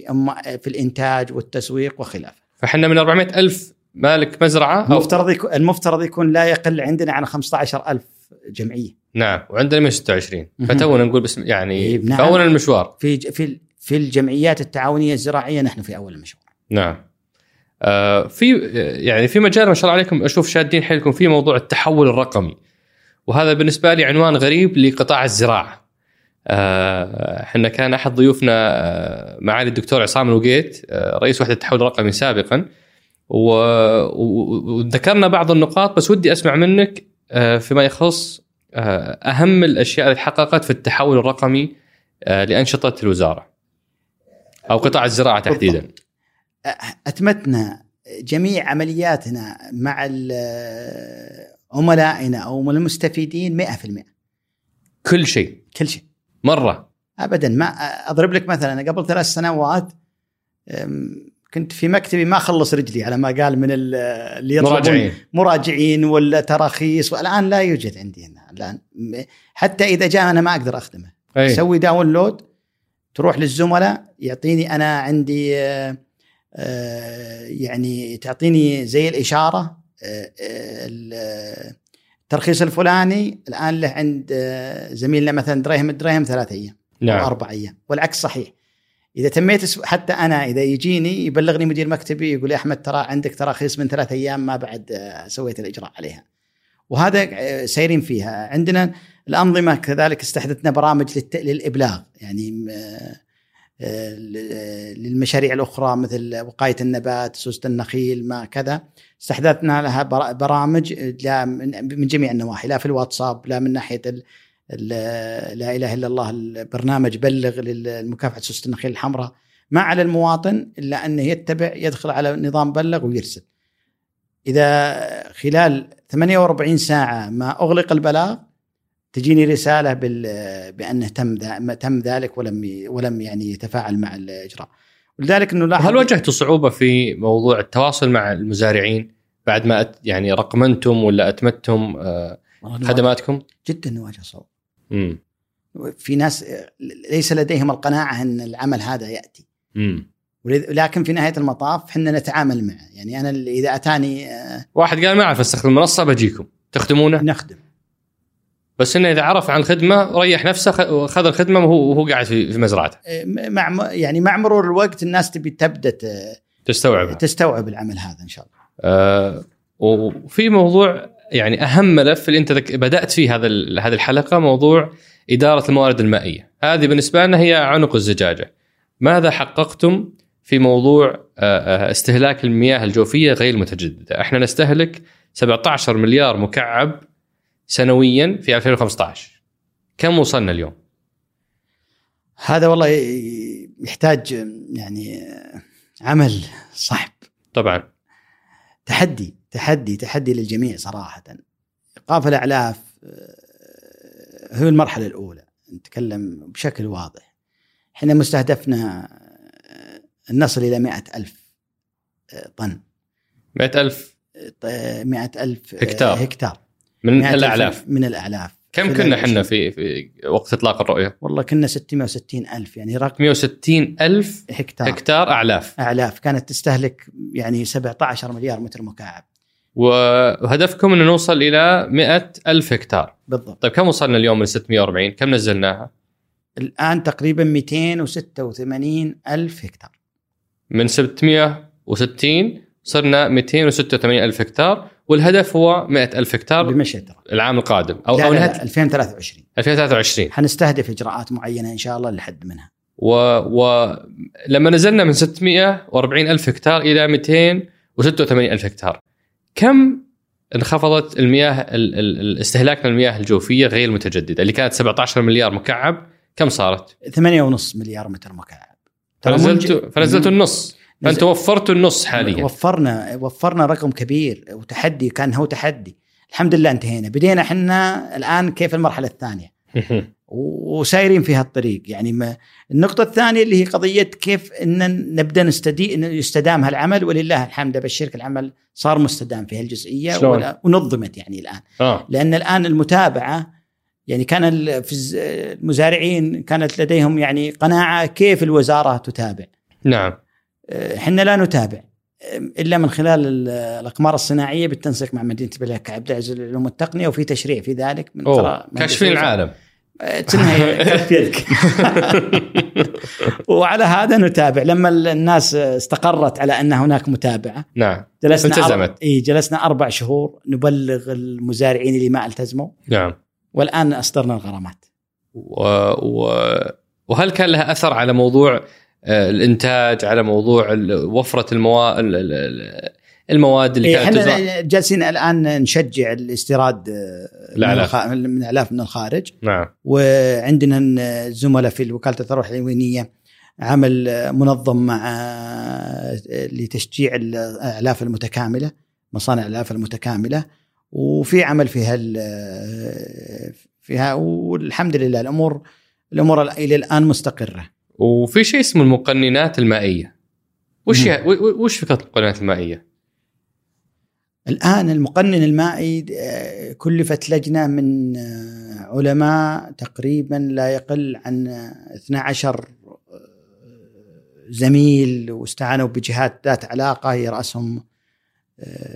في الإنتاج والتسويق وخلافه. فإحنا من 400 ألف مالك مزرعة المفترض يكون المفترض يكون لا يقل عندنا عن 15000 جمعية. نعم وعندنا 126 فتونا نقول بسم يعني في نعم. اول المشوار في في في الجمعيات التعاونية الزراعية نحن في أول المشوار. نعم آه في يعني في مجال ما شاء الله عليكم أشوف شادين حيلكم في موضوع التحول الرقمي وهذا بالنسبة لي عنوان غريب لقطاع الزراعة. آه، إحنا كان أحد ضيوفنا آه، معالي الدكتور عصام الوقيت آه، رئيس وحدة التحول الرقمي سابقا وذكرنا بعض النقاط بس ودي أسمع منك فيما يخص أهم الأشياء اللي تحققت في التحول الرقمي لأنشطة الوزارة أو قطاع الزراعة تحديدا. أتمتنا جميع عملياتنا مع ال- عملائنا أو المستفيدين 100% كل شيء. كل شيء. مرة. ابدا. ما أضرب لك مثلا أنا قبل ثلاث سنوات كنت في مكتبي ما اخلص رجلي على ما قال من ال- اللي يطلبون مراجعين. مراجعين ولا تراخيص. والان لا يوجد عندي هنا. الآن حتى إذا جاء أنا ما أقدر أخدمه. أي. سوي download تروح للزملاء يعطيني أنا عندي آه، آه، يعني تعطيني زي الإشارة ال- الترخيص الفلاني الآن له عند آه، زميلنا مثلا دريهم الدريهم ثلاث أيام نعم. أربع أيام والعكس صحيح. إذا تميت حتى أنا إذا يجيني يبلغني مدير مكتبي يقول يا أحمد ترى عندك تراخيص من ثلاث أيام ما بعد آه، سويت الإجراء عليها. وهذا آه، سايرين فيها. عندنا الأنظمة كذلك استحدثنا برامج للإبلاغ. يعني آه، آه، للمشاريع الأخرى مثل وقاية النبات سوسه النخيل ما كذا استحدثنا لها برامج لا من جميع النواحي لا في الواتساب لا من ناحية لا إله إلا الله البرنامج بلغ لمكافحه سوسه النخيل الحمراء ما على المواطن إلا انه يتبع يدخل على نظام بلغ ويرسل. إذا خلال 48 ساعة ما أغلق البلاغ تجيني رسالة بأنه تم تم ذلك ولم ولم يعني يتفاعل مع الإجراء. ولذلك إنه هل واجهتوا صعوبة في موضوع التواصل مع المزارعين بعد ما يعني رقمنتم ولا اتمتم آه، خدماتكم؟ جدا نواجه صعوبة. في ناس ليس لديهم القناعة إن العمل هذا يأتي. امم ولكن في نهاية المطاف إحنا نتعامل معه يعني أنا إذا أتاني آه، واحد قال ما أعرف أستخدم المنصة بجيكم تخدمونه؟ نخدم بس إنه إذا عرف عن الخدمه ريح نفسه وخذ الخدمة وهو وهو قاعد في مزرعته. آه، مع يعني مع مرور الوقت الناس تبي تبدأ تستوعب تستوعب العمل هذا إن شاء الله. آه وفي موضوع يعني أهم ملف اللي أنت بدأت فيه هذا هذه الحلقة موضوع إدارة الموارد المائية، هذه بالنسبة لنا هي عنق الزجاجة. ماذا حققتم في موضوع آه، آه، استهلاك المياه الجوفية غير المتجدده؟ إحنا نستهلك 17 مليار مكعب سنويا في 2015 كم وصلنا اليوم؟ هذا والله يحتاج يعني عمل صعب. طبعا. تحدي تحدي تحدي للجميع صراحة. إيقاف الأعلاف آه، هو المرحلة الأولى. نتكلم بشكل واضح. إحنا مستهدفنا آه، نصل إلى مئة ألف آه، طن. مئة ألف. مئة ألف هكتار. هكتار. من الأعلاف من الأعلاف. كم كنا إحنا في في وقت إطلاق الرؤية؟ والله كنا 660 ألف يعني رقم 660 ألف هكتار. هكتار أعلاف. أعلاف. كانت تستهلك يعني 17 مليار متر مكعب. وهدفكم إنه نوصل إلى 100 ألف هكتار. بالضبط. طيب كم وصلنا اليوم من 640 كم نزلناها؟ الآن تقريبا 286 ألف هكتار. من 660 صرنا 286 ألف هكتار والهدف هو 100 ألف هكتار بمشيئة العام القادم. أو لا أو لا 2023 2023 حنستهدف إجراءات معينة إن شاء الله لحد منها. و... ولما نزلنا من 640 ألف هكتار إلى 286 ألف هكتار. كم انخفضت المياه ال... استهلاكنا المياه الجوفية غير المتجددة؟ اللي كانت 17 مليار مكعب كم صارت؟ 8.5 مليار متر مكعب. فنزلتوا فنزلتوا النص. فانت وفرتوا النص حاليا. وفرنا وفرنا رقم كبير. وتحدي كان هو تحدي. الحمد لله انتهينا. بدينا إحنا الآن كيف المرحلة الثانية. وسايرين في هالطريق. يعني ما النقطة الثانية اللي هي قضية كيف إن نبدأ نستدي إن يستدام هالعمل. ولله الحمد ابشرك العمل صار مستدام في هالجزئية. ونظمت يعني الآن. آه. لأن الآن المتابعة يعني كان المزارعين كانت لديهم يعني قناعة كيف الوزارة تتابع. نعم. إحنا لا نتابع إلا من خلال الأقمار الصناعية بالتنسيق مع مدينة بلاد عبد العزيز للعلوم والتقنية وفي تشريع في ذلك من كاشفين العالم. كف يدك وعلى هذا نتابع. لما الناس استقرت على أن هناك متابعة نعم جلسنا التزمت. إي جلسنا أربع شهور نبلغ المزارعين اللي ما التزموا. نعم. والآن أصدرنا الغرامات. و... و... وهل كان لها أثر على موضوع آه، الإنتاج على موضوع وفرة المواد المواد اللي إيه، كانت إحنا جالسين الآن نشجع الاستيراد آه، من الالاف من الخارج. نعم. وعندنا زملاء في وكالة الثروه الحيوانية عمل منظم مع آه، لتشجيع الأعلاف المتكاملة مصانع الالاف المتكاملة. وفي عمل في هال فيها. والحمد لله الأمور الأمور إلى الآن مستقرة. وفي شيء اسمه المقننات المائية. وش وش فكرة المقننات المائية؟ الآن المقنن المائي آه، كلفت لجنة من آه، علماء تقريبا لا يقل عن 12 آه، زميل واستعانوا بجهات ذات علاقة. يراسهم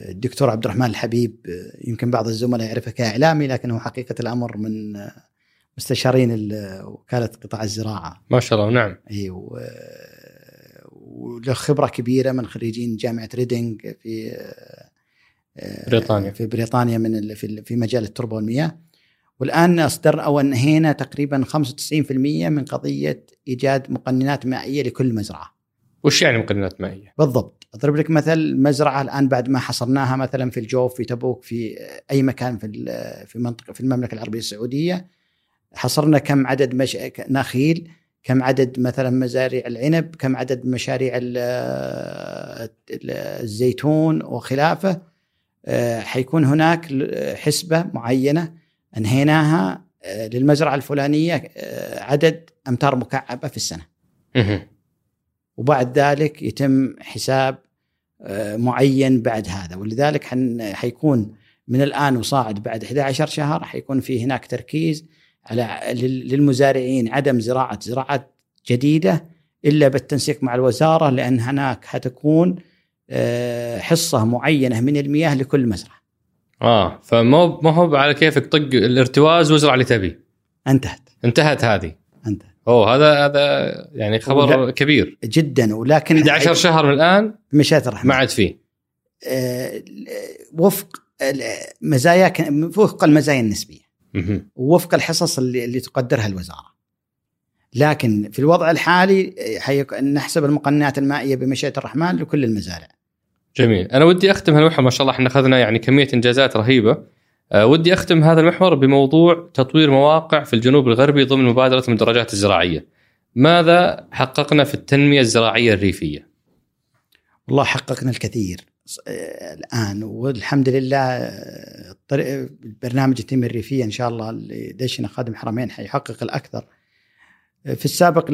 الدكتور عبد الرحمن الحبيب. يمكن بعض الزملاء يعرفه كإعلامي لكنه حقيقة الأمر من مستشارين وكالة قطاع الزراعة. ما شاء الله نعم. إي وله خبرة كبيرة من خريجين جامعة ريدنج في بريطانيا. في بريطانيا من في مجال التربة والمياه. والآن أصدر أو أنهينا تقريبا 95% من قضية إيجاد مقننات مائية لكل مزرعة. وش يعني مقننات مائية؟ بالضبط، أضرب لك مثل مزرعة الآن بعد ما حصرناها مثلا في الجوف في تبوك في أي مكان في في منطقة في المملكة العربية السعودية. حصرنا كم عدد مش... نخيل كم عدد مثلا مزارع العنب كم عدد مشاريع الزيتون وخلافه. آه، حيكون هناك حسبة معينة أنهيناها آه، للمزرعة الفلانية آه، عدد أمتار مكعبة في السنة. وبعد ذلك يتم حساب معين بعد هذا. ولذلك حيكون من الآن وصاعد بعد 11 شهر حيكون في هناك تركيز على للمزارعين عدم زراعة زراعات جديدة إلا بالتنسيق مع الوزارة لأن هناك حتكون آه، حصة معينة من المياه لكل مزرعة. آه فمو ما هو على كيفك طق الارتواز وازرع اللي تبي. انتهت. انتهت هذه. انتهت. أوه هذا هذا يعني خبر ولا كبير جدا ولكن 11 شهر من الآن مشيت الرحمن ما عاد فيه. آه وفق مزايا وفق المزايا النسبية. ووفق الحصص اللي, اللي تقدرها الوزارة. لكن في الوضع الحالي نحسب المقننات المائية بمشيئة الرحمن لكل المزارع. جميل، أنا ودي أختم هالمحور ما شاء الله إحنا أخذنا يعني كمية إنجازات رهيبة. أه ودي أختم هذا المحور بموضوع تطوير مواقع في الجنوب الغربي ضمن مبادرة المدرجات الزراعية. ماذا حققنا في التنمية الزراعية الريفية؟ والله حققنا الكثير. الآن. والحمد لله طريق برنامج التنميه الريفيه إن شاء الله اللي دشنا خادم حرمين حيحقق الأكثر. في السابق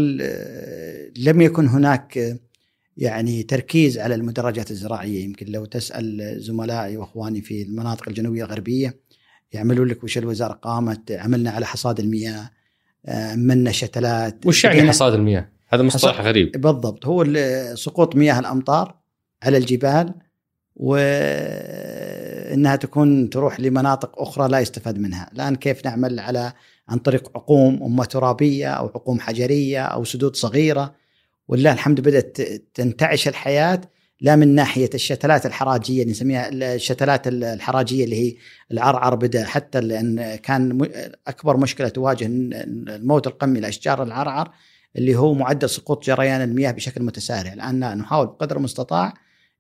لم يكن هناك يعني تركيز على المدرجات الزراعية. يمكن لو تسأل زملائي وأخواني في المناطق الجنوبية الغربية يعملوا لك وش الوزارة قامت عملنا على حصاد المياه عملنا شتلات. وش يعني حصاد المياه؟ هذا مصطلح غريب. بالضبط. هو سقوط مياه الأمطار على الجبال وإنها تكون تروح لمناطق أخرى لا يستفاد منها، الآن كيف نعمل على عن طريق عقوم اما ترابية أو عقوم حجرية أو سدود صغيرة؟ ولله الحمد بدأت تنتعش الحياة لا من ناحية الشتلات الحراجية اللي نسميها الشتلات الحراجية اللي هي العرعر بدأ حتى لأن كان أكبر مشكلة تواجه الموت القمي لأشجار العرعر اللي هو معدل سقوط جريان المياه بشكل متسارع، الآن نحاول بقدر المستطاع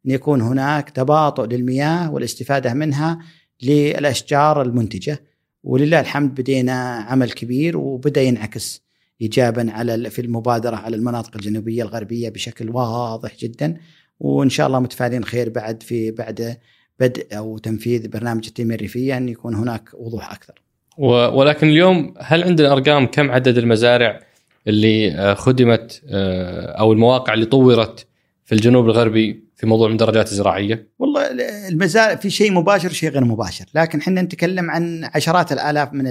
أن يكون هناك تباطؤ للمياه والاستفادة منها للأشجار المنتجة. ولله الحمد بدينا عمل كبير وبدأ ينعكس ايجابا على في المبادرة على المناطق الجنوبية الغربية بشكل واضح جدا. وإن شاء الله متفائلين خير بعد في بعد بدء أو تنفيذ برنامج التنميه الريفيه أن يكون هناك وضوح أكثر. ولكن اليوم هل عندنا أرقام كم عدد المزارع اللي آه، خدمت آه، أو المواقع اللي طورت في الجنوب الغربي؟ في موضوع المدرجات الزراعية؟ والله المزارع في شيء مباشر وشيء غير مباشر، لكن إحنا نتكلم عن عشرات الآلاف من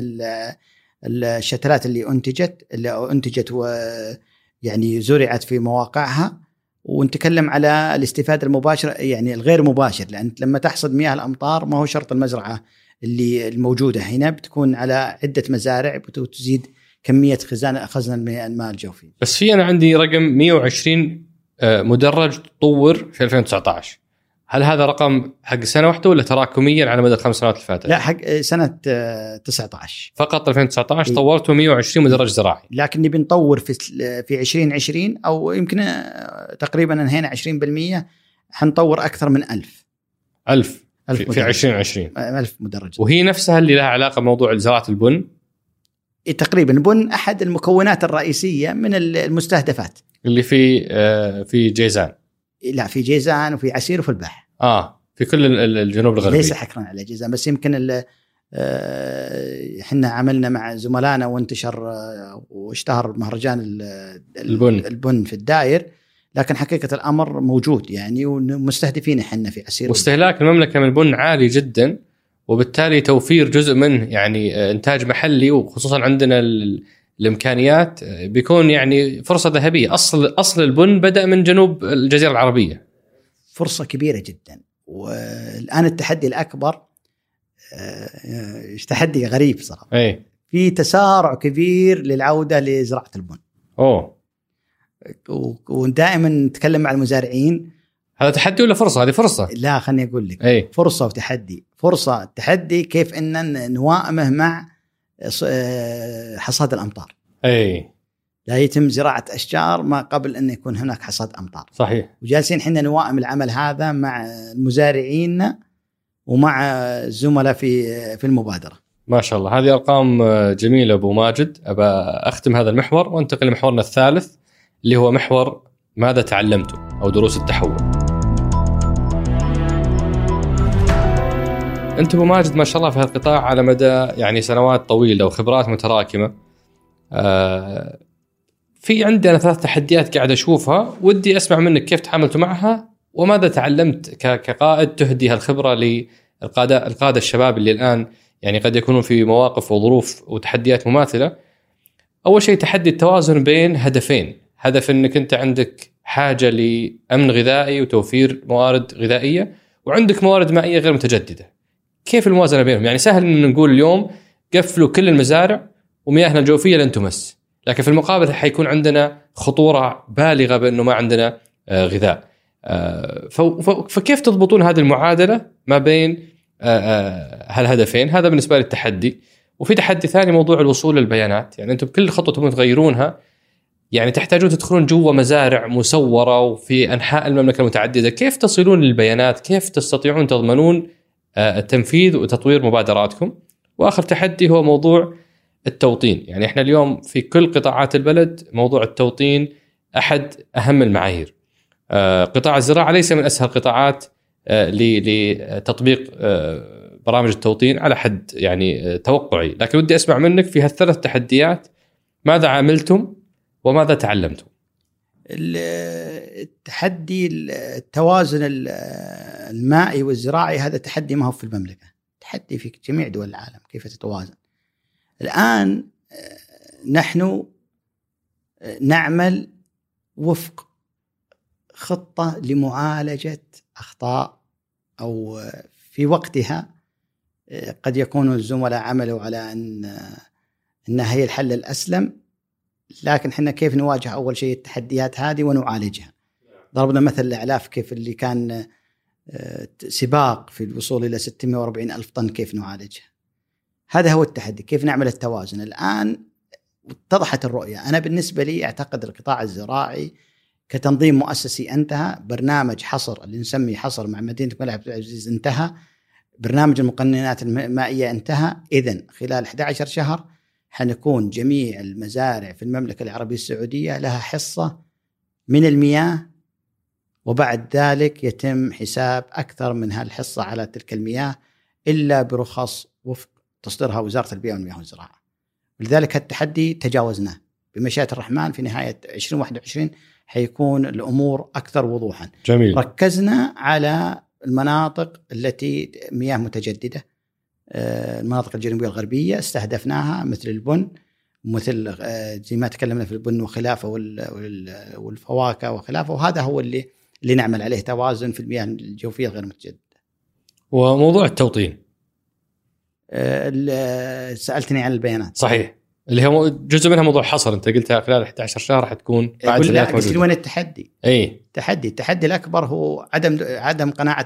الشتلات اللي أنتجت اللي أنتجت ويعني زرعت في مواقعها ونتكلم على الاستفادة المباشرة يعني الغير مباشر لأن لما تحصد مياه الأمطار ما هو شرط المزرعة اللي الموجودة هنا بتكون على عدة مزارع بتزيد كمية خزان خزن الماء الجوفي. بس في أنا عندي رقم 120 آه، مدرج طور في 2019 هل هذا رقم حق سنة واحدة ولا تراكميا على مدى الخمس سنوات اللي فاتت؟ لا حق سنة 19 آه، فقط 2019 طورتوا 120 مدرج زراعي. لكن نبي نطور في في 2020 أو يمكن آه، تقريبا انهينا 20% حنطور أكثر من 1000 1000 1000 في 2020 1000 مدرج. وهي نفسها اللي لها علاقة بموضوع زراعة البن؟ تقريبا. البن أحد المكونات الرئيسية من المستهدفات. اللي في آه، في جيزان. لا في جيزان وفي عسير وفي البحر آه في كل الجنوب الغربي ليس حكرا على جيزان بس يمكن آه، إحنا عملنا مع زملائنا وانتشر آه، واشتهر مهرجان البن. البن في الداير لكن حقيقة الأمر موجود يعني ومستهدفين إحنا في عسير. واستهلاك المملكة من البن عالي جدا وبالتالي توفير جزء منه يعني إنتاج محلي وخصوصا عندنا الإمكانيات بيكون يعني فرصة ذهبية. أصل أصل البن بدأ من جنوب الجزيرة العربية. فرصة كبيرة جدا. والآن التحدي الأكبر آه، تحدي غريب صراحة. اي في تسارع كبير للعودة لزراعة البن. أوه. ودائما نتكلم مع المزارعين. هذا تحدي ولا فرصة؟ هذه فرصة. لا خليني أقول لك. أي. فرصة وتحدي، فرصة تحدي كيف إن نوائمه مع آه، حصاد الأمطار. أي. لا يتم زراعة أشجار ما قبل أن يكون هناك حصاد أمطار. صحيح. وجالسين إحنا نوائم العمل هذا مع المزارعين ومع الزملاء في في المبادرة. ما شاء الله. هذه أرقام جميلة أبو ماجد. ابى أختم هذا المحور وأنتقل لمحورنا الثالث اللي هو محور ماذا تعلمتم أو دروس التحول. انت أبو ماجد ما شاء الله في هالقطاع على مدى يعني سنوات طويلة وخبرات متراكمة آه في عندنا ثلاث تحديات قاعد أشوفها ودي أسمع منك كيف تعاملتوا معها وماذا تعلمت كقائد تهدي هالخبرة للقادة القادة الشباب اللي الآن يعني قد يكونون في مواقف وظروف وتحديات مماثلة. أول شيء تحدي التوازن بين هدفين، هدف إنك أنت عندك حاجة لأمن غذائي وتوفير موارد غذائية وعندك موارد مائية غير متجددة. كيف الموازنة بينهم؟ يعني سهل إن نقول اليوم قفلوا كل المزارع ومياهنا الجوفية لن تمس. لكن في المقابل حيكون عندنا خطورة بالغة بأنه ما عندنا آه، غذاء. آه، فكيف تضبطون هذه المعادلة ما بين آه، هالهدفين؟ هذا بالنسبة لي التحدي. وفي تحدي ثاني موضوع الوصول للبيانات، يعني أنتم بكل خطوة تبون تغيرونها يعني تحتاجون تدخلون جوا مزارع مسورة وفي أنحاء المملكة المتعددة، كيف تصلون للبيانات؟ كيف تستطيعون تضمنون التنفيذ وتطوير مبادراتكم؟ وآخر تحدي هو موضوع التوطين. يعني إحنا اليوم في كل قطاعات البلد موضوع التوطين أحد أهم المعايير. آه، قطاع الزراعة ليس من أسهل القطاعات آه، لتطبيق آه، برامج التوطين على حد يعني توقعي. لكن ودي أسمع منك في هالثلاث تحديات ماذا عملتم وماذا تعلمتم؟ التحدي التوازن المائي والزراعي هذا تحدي ما هو في المملكة. تحدي في جميع دول العالم كيف تتوازن. الآن آه، نحن آه، نعمل وفق خطة لمعالجة أخطاء أو آه، في وقتها قد يكون الزملاء عملوا على أن أنها هي الحل الأسلم. لكن إحنا كيف نواجه أول شيء التحديات هذه ونعالجها؟ ضربنا مثل الإعلاف كيف اللي كان سباق في الوصول إلى 640 ألف طن كيف نعالجها؟ هذا هو التحدي كيف نعمل التوازن؟ الآن اتضحت الرؤية. أنا بالنسبة لي أعتقد القطاع الزراعي كتنظيم مؤسسي انتهى برنامج حصر اللي نسميه حصر مع مدينة الملك عبد العزيز انتهى برنامج المقننات المائية انتهى. إذا خلال 11 شهر حنكون جميع المزارع في المملكة العربية السعودية لها حصة من المياه وبعد ذلك يتم حساب أكثر من هالحصة على تلك المياه إلا برخص وفق تصدرها وزارة البيئه والمياه والزراعة. ولذلك التحدي تجاوزناه بمشيئة الرحمن في نهاية 2021 حيكون الأمور أكثر وضوحا. جميل. ركزنا على المناطق التي مياه متجددة آه، المناطق الجنوبية الغربية استهدفناها مثل البن مثل آه، زي ما تكلمنا في البن وخلافة والفواكه وخلافة وهذا هو اللي اللي نعمل عليه توازن في المياه الجوفية غير متجددة. وموضوع التوطين. آه، سألتني عن البيانات. صحيح. اللي هو جزء منها موضوع حصر انت قلتها خلال 11 شهر حتكون بعد لا قلت وين التحدي؟ إي. التحدي التحدي الأكبر هو عدم عدم قناعة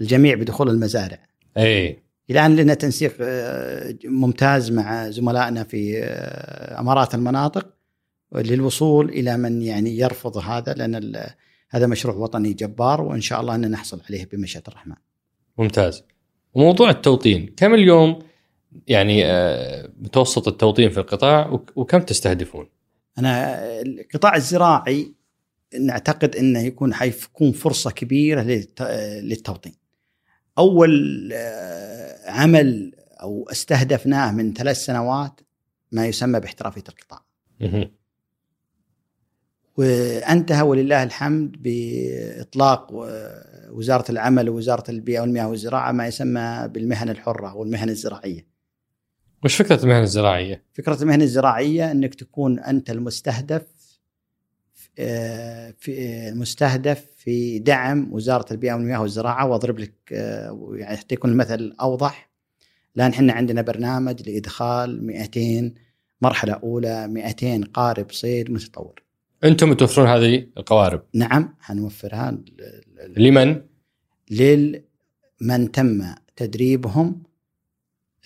الجميع بدخول المزارع. إي. الان لنا تنسيق آه، ممتاز مع زملائنا في آه، أمارات المناطق للوصول إلى من يعني يرفض هذا لأن هذا مشروع وطني جبار وإن شاء الله ان نحصل عليه بمشيئة الرحمن. ممتاز. وموضوع التوطين كم اليوم يعني آه، متوسط التوطين في القطاع وكم تستهدفون؟ أنا القطاع الزراعي نعتقد إنه يكون حيكون فرصة كبيرة للتوطين. أول آه، عمل أو استهدفناه من ثلاث سنوات ما يسمى باحترافية القطاع. وأنتهى ولله الحمد بإطلاق وزارة العمل ووزارة البيئة والمياه والزراعة ما يسمى بالمهن الحرة أو المهن الزراعية. وش فكرة المهن الزراعية؟ فكرة المهن الزراعية أنك تكون أنت المستهدف في المستهدف في دعم وزارة البيئة والمياه والزراعة وأضرب لك آه، يعني حتى يكون المثل أوضح الآن إحنا عندنا برنامج لإدخال 200 مرحلة أولى 200 قارب صيد متطور. أنتم توفرون هذه القوارب؟ نعم حنوفرها لمن؟ لمن تم تدريبهم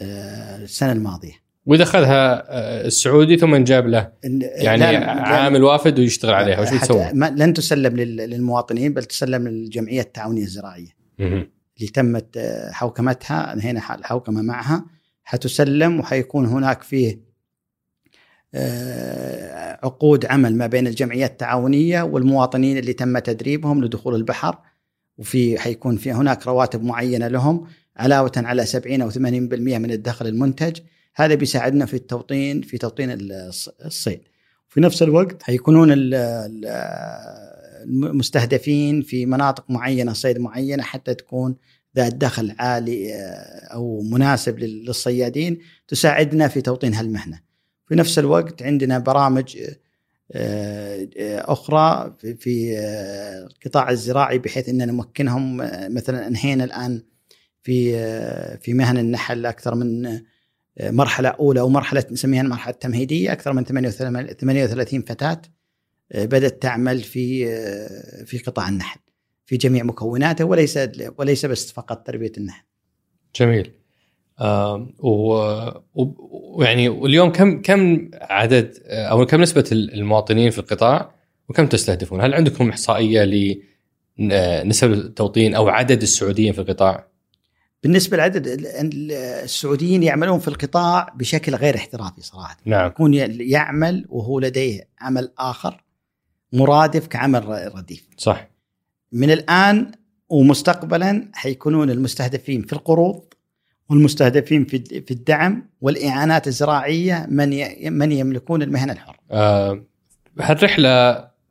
آه، السنة الماضية وإذا أخذها آه، السعودي ثم انجاب له. يعني عامل وافد ويشتغل عليها. وش بتسوي؟ لن تسلم للمواطنين بل تسلم للجمعية التعاونية الزراعية. اللي تمت آه، حوكمتها انهينا الحوكمه معها حتسلم وحيكون هناك فيه آه، عقود عمل ما بين الجمعيات التعاونية والمواطنين اللي تم تدريبهم لدخول البحر. وفي حيكون في هناك رواتب معينة لهم علاوة على 70 أو 80% من الدخل المنتج. هذا بيساعدنا في التوطين في توطين الصيد في نفس الوقت حيكونون المستهدفين في مناطق معينة صيد معينة حتى تكون ذات دخل عالي آه، أو مناسب للصيادين تساعدنا في توطين هالمهنة. في نفس الوقت عندنا برامج آه، آه، أخرى في القطاع الزراعي بحيث إن نمكنهم مثلا انهينا الآن في في مهن النحل أكثر من مرحلة أولى أو مرحلة نسميها المرحلة التمهيدية أكثر من 38 فتاة بدأت تعمل في في قطاع النحل في جميع مكوناته وليس وليس بس فقط تربية النحل. جميل. آه ويعني واليوم كم كم عدد أو كم نسبة المواطنين في القطاع وكم تستهدفون؟ هل عندكم إحصائية لنسب التوطين أو عدد السعوديين في القطاع؟ بالنسبة لعدد السعوديين يعملون في القطاع بشكل غير احترافي صراحة. نعم. يكون يعمل وهو لديه عمل آخر مرادف كعمل رديف. صح. من الآن ومستقبلا حيكونون المستهدفين في القروض والمستهدفين في في الدعم والإعانات الزراعية من من يملكون المهن الحره. آه هالرحلة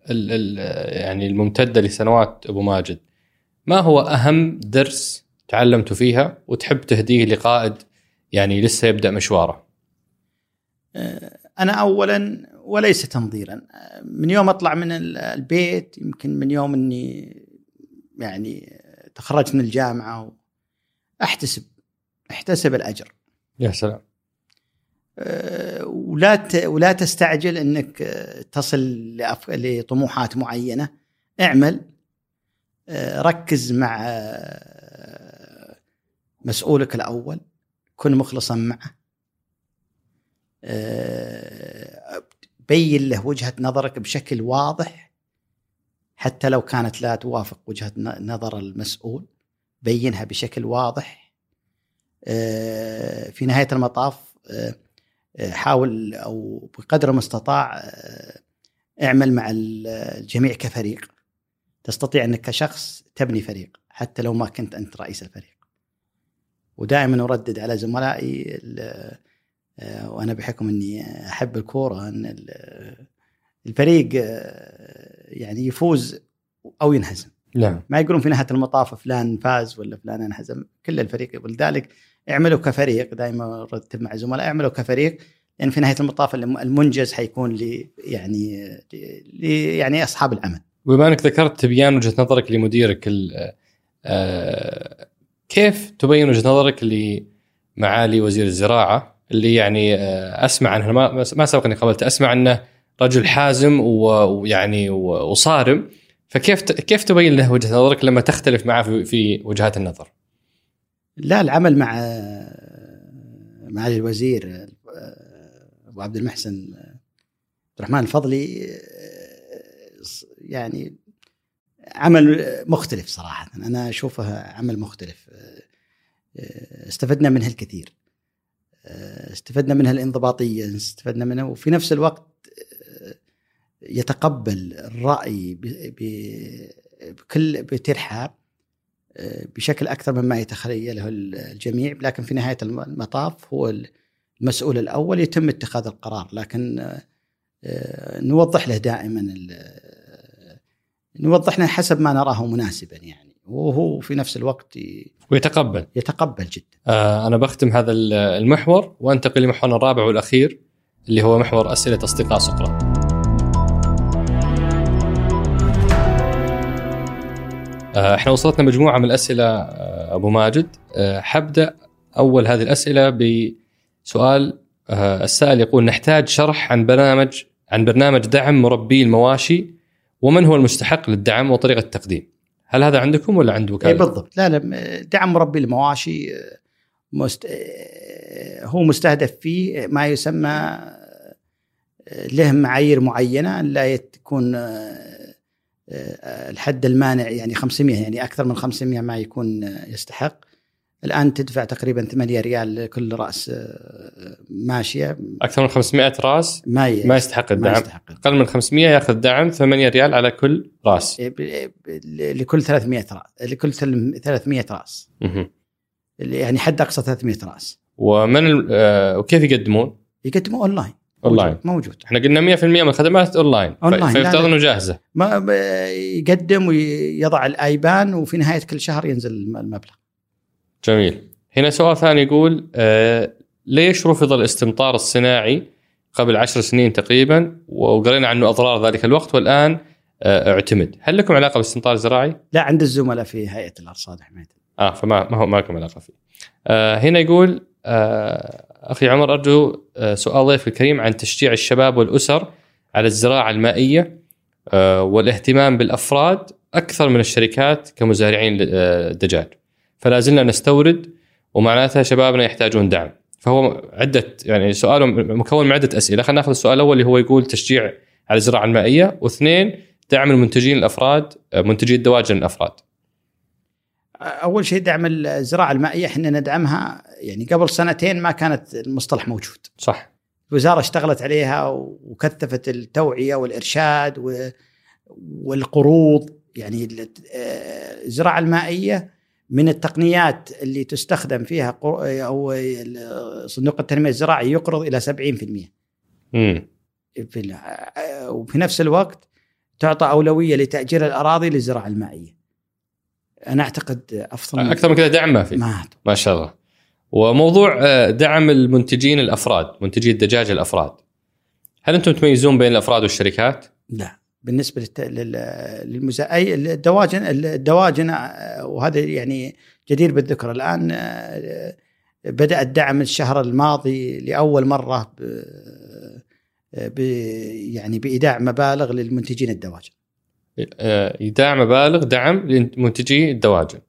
ال ال يعني الممتدة لسنوات أبو ماجد ما هو أهم درس تعلمتوا فيها وتحب تهديه لقائد يعني لسه يبدأ مشواره؟ أنا اولا وليس تنظيرا. من يوم أطلع من البيت يمكن من يوم إني يعني تخرجت من الجامعة أحتسب أحتسب الأجر. يا سلام. أه، ولا ولا تستعجل إنك تصل لطموحات معينة. اعمل أه، ركز مع مسؤولك الأول كن مخلصا معه. بين له وجهة نظرك بشكل واضح حتى لو كانت لا توافق وجهة نظر المسؤول بينها بشكل واضح. آه، في نهاية المطاف آه، آه، حاول أو بقدر المستطاع اعمل مع الجميع كفريق. تستطيع أنك كشخص تبني فريق حتى لو ما كنت أنت رئيس الفريق. ودائما أردد على زملائي وأنا بحكم إني أحب الكورة إن الفريق يعني يفوز أو ينهزم. نعم. ما يقولون في نهاية المطاف فلان فاز ولا فلان انهزم كل الفريق ولذلك اعملوا كفريق دائما رتب مع الزملاء اعملوا كفريق لأن يعني في نهاية المطاف المنجز حيكون ل يعني ل يعني أصحاب العمل. وبما أنك ذكرت تبيان وجهة نظرك لمديرك آه، كيف تبين وجهة نظرك لمعالي وزير الزراعة اللي يعني آه، أسمع عنه؟ ما ما سبق إني قابلته. أسمع انه رجل حازم ويعني وصارم. فكيف كيف تبين له وجهة نظرك لما تختلف معه في, في وجهات النظر؟ لا العمل مع معالي الوزير أبو عبد المحسن عبد الرحمن الفضلي يعني عمل مختلف صراحة. أنا اشوفه عمل مختلف. استفدنا منه الكثير. استفدنا منها الانضباطية استفدنا منها وفي نفس الوقت يتقبل الرأي بكل بترحاب بشكل أكثر مما يتخيله الجميع. لكن في نهاية المطاف هو المسؤول الأول يتم اتخاذ القرار. لكن نوضح له دائما نوضح له حسب ما نراه مناسبا يعني. وهو في نفس الوقت ويتقبل. يتقبل جدا. آه أنا بختم هذا المحور وأنتقل لمحورنا الرابع والأخير اللي هو محور أسئلة أصدقاء سقراط. آه إحنا وصلتنا مجموعة من الأسئلة آه أبو ماجد. آه حبدأ أول هذه الأسئلة بسؤال السائل يقول نحتاج شرح عن برنامج عن برنامج دعم مربي المواشي ومن هو المستحق للدعم وطريقة التقديم؟ هل هذا عندكم ولا عند وكالة؟ اي بالضبط. لا لا دعم مربي المواشي مست... هو مستهدف فيه ما يسمى له معايير معينة لا تكون الحد المانع يعني 500 يعني أكثر من 500 ما يكون يستحق. الآن تدفع تقريبا 8 ريال لكل رأس ماشية. أكثر من 500 رأس؟ ما ي... ما يستحق الدعم. ما يستحق. أقل من 500 يأخذ دعم 8 ريال على كل رأس. ب- ب- لكل 300 رأس لكل تل- 300 رأس. يعني حد أقصى 300 رأس. ومن آه، وكيف يقدمون؟ يقدموا online. online. موجود. إحنا قلنا 100% من الخدمات online. online، لا، فيفترض. إنه جاهزة. ما يقدم ويضع الآيبان وفي نهاية كل شهر ينزل الم- المبلغ. جميل هنا سؤال ثاني يقول آه ليش رفض الاستمطار الصناعي قبل عشر سنين تقريبا وقرينا عنه أضرار ذلك الوقت والآن آه اعتمد هل لكم علاقة بالاستمطار الزراعي؟ لا عند الزملاء في هيئة الأرصاد حماية آه فما ما هو ما لكم علاقة فيه. آه هنا يقول آه أخي عمر أرجو آه سؤال ضيفك الكريم عن تشجيع الشباب والأسر على الزراعة المائية آه والاهتمام بالأفراد أكثر من الشركات كمزارعين آه، دجاج. فلا زلنا نستورد ومعناتها شبابنا يحتاجون دعم. فهو عدة يعني سؤاله مكون من عدة أسئلة، خلينا ناخذ السؤال الأول اللي هو يقول تشجيع على الزراعة المائية، واثنين دعم المنتجين الأفراد منتجي الدواجن الأفراد. أول شيء دعم الزراعة المائية إحنا ندعمها يعني قبل سنتين ما كانت المصطلح موجود صح الوزارة اشتغلت عليها وكثفت التوعية والإرشاد والقروض يعني آه، الزراعة المائية من التقنيات اللي تستخدم فيها قر- أو صندوق التنمية الزراعي يقرض إلى 70% امم وفي نفس الوقت تعطى أولوية لتأجير الأراضي للزراعة المائية. أنا أعتقد أفضل أكثر من كذا دعم ما في. ما ما شاء الله. وموضوع آه، دعم المنتجين الأفراد منتجي الدجاج الأفراد. هل أنتم تميزون بين الأفراد والشركات؟ لا. بالنسبة. للمزا... أي الدواجن الدواجن آه، وهذا يعني جدير بالذكر. الآن آه، بدأ الدعم الشهر الماضي لأول مرة ب... ب... يعني بإيداع مبالغ للمنتجين الدواجن. آه، إيداع مبالغ دعم لمنتجي الدواجن.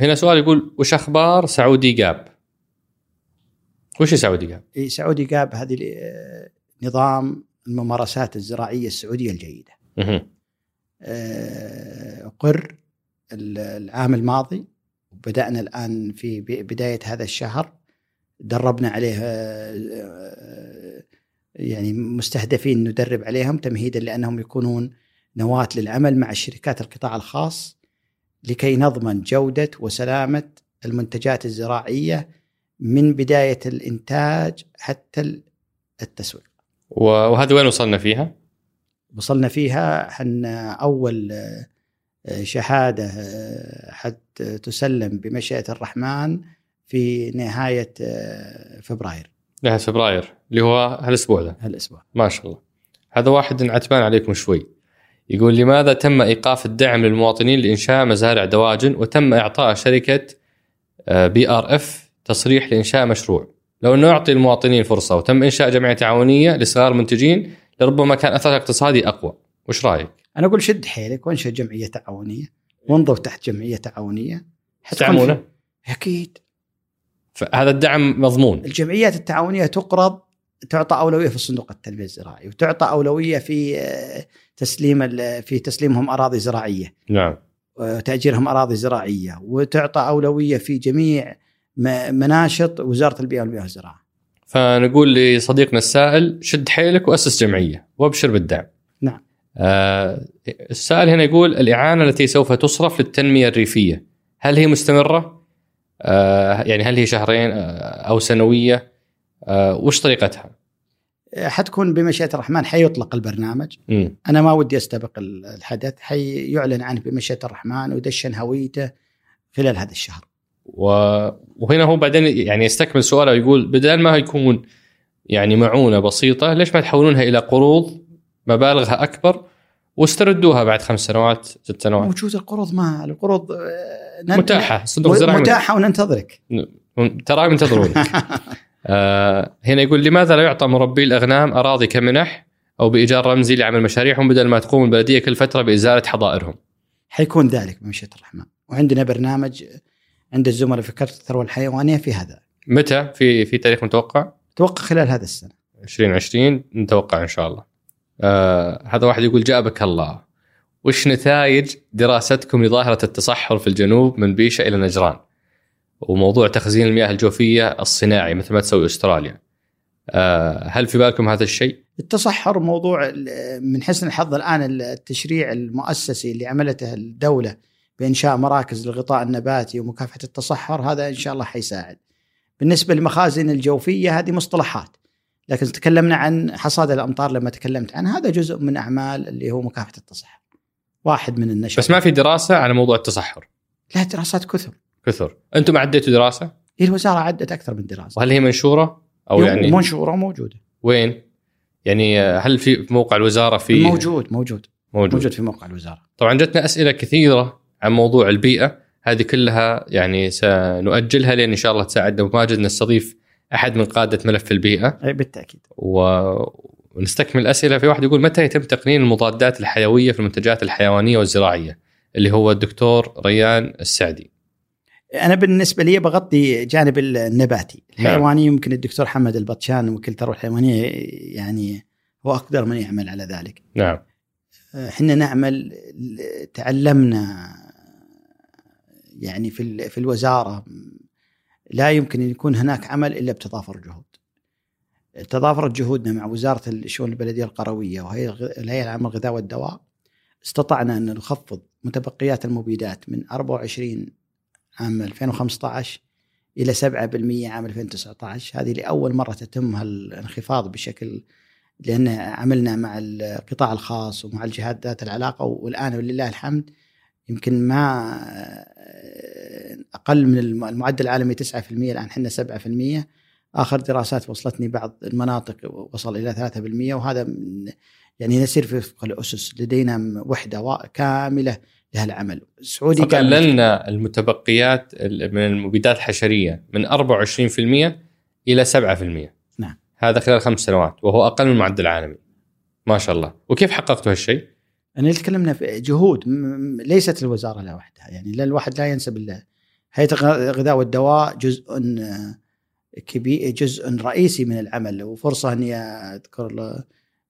هنا سؤال يقول وش أخبار سعودي جاب؟ وش سعودي جاب؟ إيه، سعودي جاب هذه نظام الممارسات الزراعية السعودية الجيدة مهم. آه، العام الماضي وبدأنا الآن في ب- بداية هذا الشهر دربنا عليه آه، يعني مستهدفين ندرب عليهم تمهيدا لأنهم يكونون نواة للعمل مع الشركات القطاع الخاص لكي نضمن جودة وسلامة المنتجات الزراعية من بداية الإنتاج حتى التسويق وهذا وين وصلنا فيها؟ وصلنا فيها حنا أول آه، شهادة آه، حتى تسلم بمشيئة الرحمن في نهاية آه، فبراير. نهاية فبراير اللي هو هالأسبوع ذا هالأسبوع. ما شاء الله. هذا واحد عتبان عليكم شوي. يقول لماذا تم إيقاف الدعم للمواطنين لإنشاء مزارع دواجن وتم إعطاء شركة BRF تصريح لإنشاء مشروع؟ لو انه يعطي المواطنين فرصة وتم إنشاء جمعية تعاونية لصغار المنتجين لربما كان اثرها الاقتصادي أقوى. وش رأيك؟ أنا أقول شد حيلك وانشئ جمعية تعاونية وانضو تحت جمعية تعاونية. تعمونه في- أكيد. فهذا الدعم مضمون. الجمعيات التعاونية تقرض تعطى أولوية في صندوق التنمية الزراعي وتعطى أولوية في آه، تسليم في تسليمهم أراضي زراعية. نعم. وتأجيرهم أراضي زراعية وتعطى أولوية في جميع مناشط وزارة البيئة والمياه والزراعة فنقول لصديقنا السائل شد حيلك وأسس جمعية وأبشر بالدعم. نعم. آه السائل هنا يقول الإعانة التي سوف تصرف للتنمية الريفية هل هي مستمرة؟ آه يعني هل هي شهرين آه أو سنوية؟ آه وش طريقتها؟ حتكون بمشيئة الرحمن حيطلق البرنامج مم. أنا ما ودي أستبق ال- الحدث حيعلن عنه بمشيئة الرحمن ويدشن هويته خلال هذا الشهر وهنا هو بعدين يعني يستكمل سؤاله ويقول بدل ما يكون يعني معونة بسيطة ليش ما تحولونها إلى قروض مبالغها أكبر واستردوها بعد خمس سنوات ست سنوات؟ موجود القروض ما القروض آه، متاحة صندوق الزراعي متاحة. وننتظرك. ترى ينتظرونك آه هنا يقول لماذا لا يعطى مربي الأغنام أراضي كمنح أو بإيجار رمزي لعمل مشاريعهم بدل ما تقوم البلدية كل فترة بإزالة حظائرهم حيكون ذلك بمشيئة الرحمن. وعندنا برنامج عند الزملاء في كرة الثروة الحيوانية في هذا متى في في تاريخ متوقع؟ أتوقع خلال هذا السنة 2020 نتوقع إن شاء الله. آه هذا واحد يقول جابك الله وش نتائج دراستكم لظاهرة التصحر في الجنوب من بيشة إلى نجران؟ وموضوع تخزين المياه الجوفية الصناعي مثل ما تسوي أستراليا. آه هل في بالكم هذا الشيء؟ التصحر موضوع من حسن الحظ الآن التشريع المؤسسي اللي عملته الدولة بإنشاء مراكز للغطاء النباتي ومكافحة التصحر هذا إن شاء الله حيساعد. بالنسبة للمخازن الجوفية هذه مصطلحات لكن تكلمنا عن حصاد الأمطار لما تكلمت عنها هذا جزء من أعمال اللي هو مكافحة التصحر. واحد من النشاط بس ما في دراسة على موضوع التصحر. لا دراسات كثر. كثر، أنتم عديتوا دراسة؟ إيه الوزارة عدت أكثر من دراسة. وهل هي منشورة؟ أو يعني منشورة موجودة. وين؟ يعني هل في موقع الوزارة في موجود موجود موجود, موجود في موقع الوزارة. طبعا جتنا أسئلة كثيرة عن موضوع البيئة هذه كلها يعني سنؤجلها لأن إن شاء الله تساعدنا. وماجد نستضيف أحد من قادة ملف البيئة. أي بالتأكيد. و... ونستكمل الاسئله في واحد يقول متى يتم تقنين المضادات الحيوية في المنتجات الحيوانية والزراعية؟ اللي هو الدكتور ريان السعدي. أنا بالنسبة لي بغطي جانب النباتي. نعم. الحيواني. يمكن الدكتور حمد البطشان وكيل الثروه الحيوانيه يعني هو أقدر من يعمل على ذلك. نعم. إحنا نعمل تعلمنا يعني في في الوزارة لا يمكن أن يكون هناك عمل إلا بتضافر جهود. تضافرت جهودنا مع وزارة الشؤون البلدية القروية وهي الهيئه العامه للغذاء والدواء استطعنا أن نخفض متبقيات المبيدات من 24 عام 2015 إلى 7% عام 2019 هذه لأول مرة تتم هالانخفاض بشكل لأن عملنا مع القطاع الخاص ومع الجهات ذات العلاقة والآن ولله الحمد يمكن ما أقل من المعدل العالمي 9% الآن إحنا 7% آخر دراسات وصلتني بعض المناطق وصل إلى 3% وهذا يعني نسير في وفق الأسس. لدينا وحدة كاملة لها العمل. السعودي قللنا المتبقيات من المبيدات الحشرية من 24% إلى 7% نعم. هذا خلال خمس سنوات وهو أقل من المعدل العالمي. ما شاء الله. وكيف حققتوا هالشيء؟ يعني تكلمنا في جهود ليست الوزارة لوحدها يعني لا الواحد لا ينسب الله هيئة الغذاء والدواء جزء كبير جزء رئيسي من العمل وفرصة إني أذكر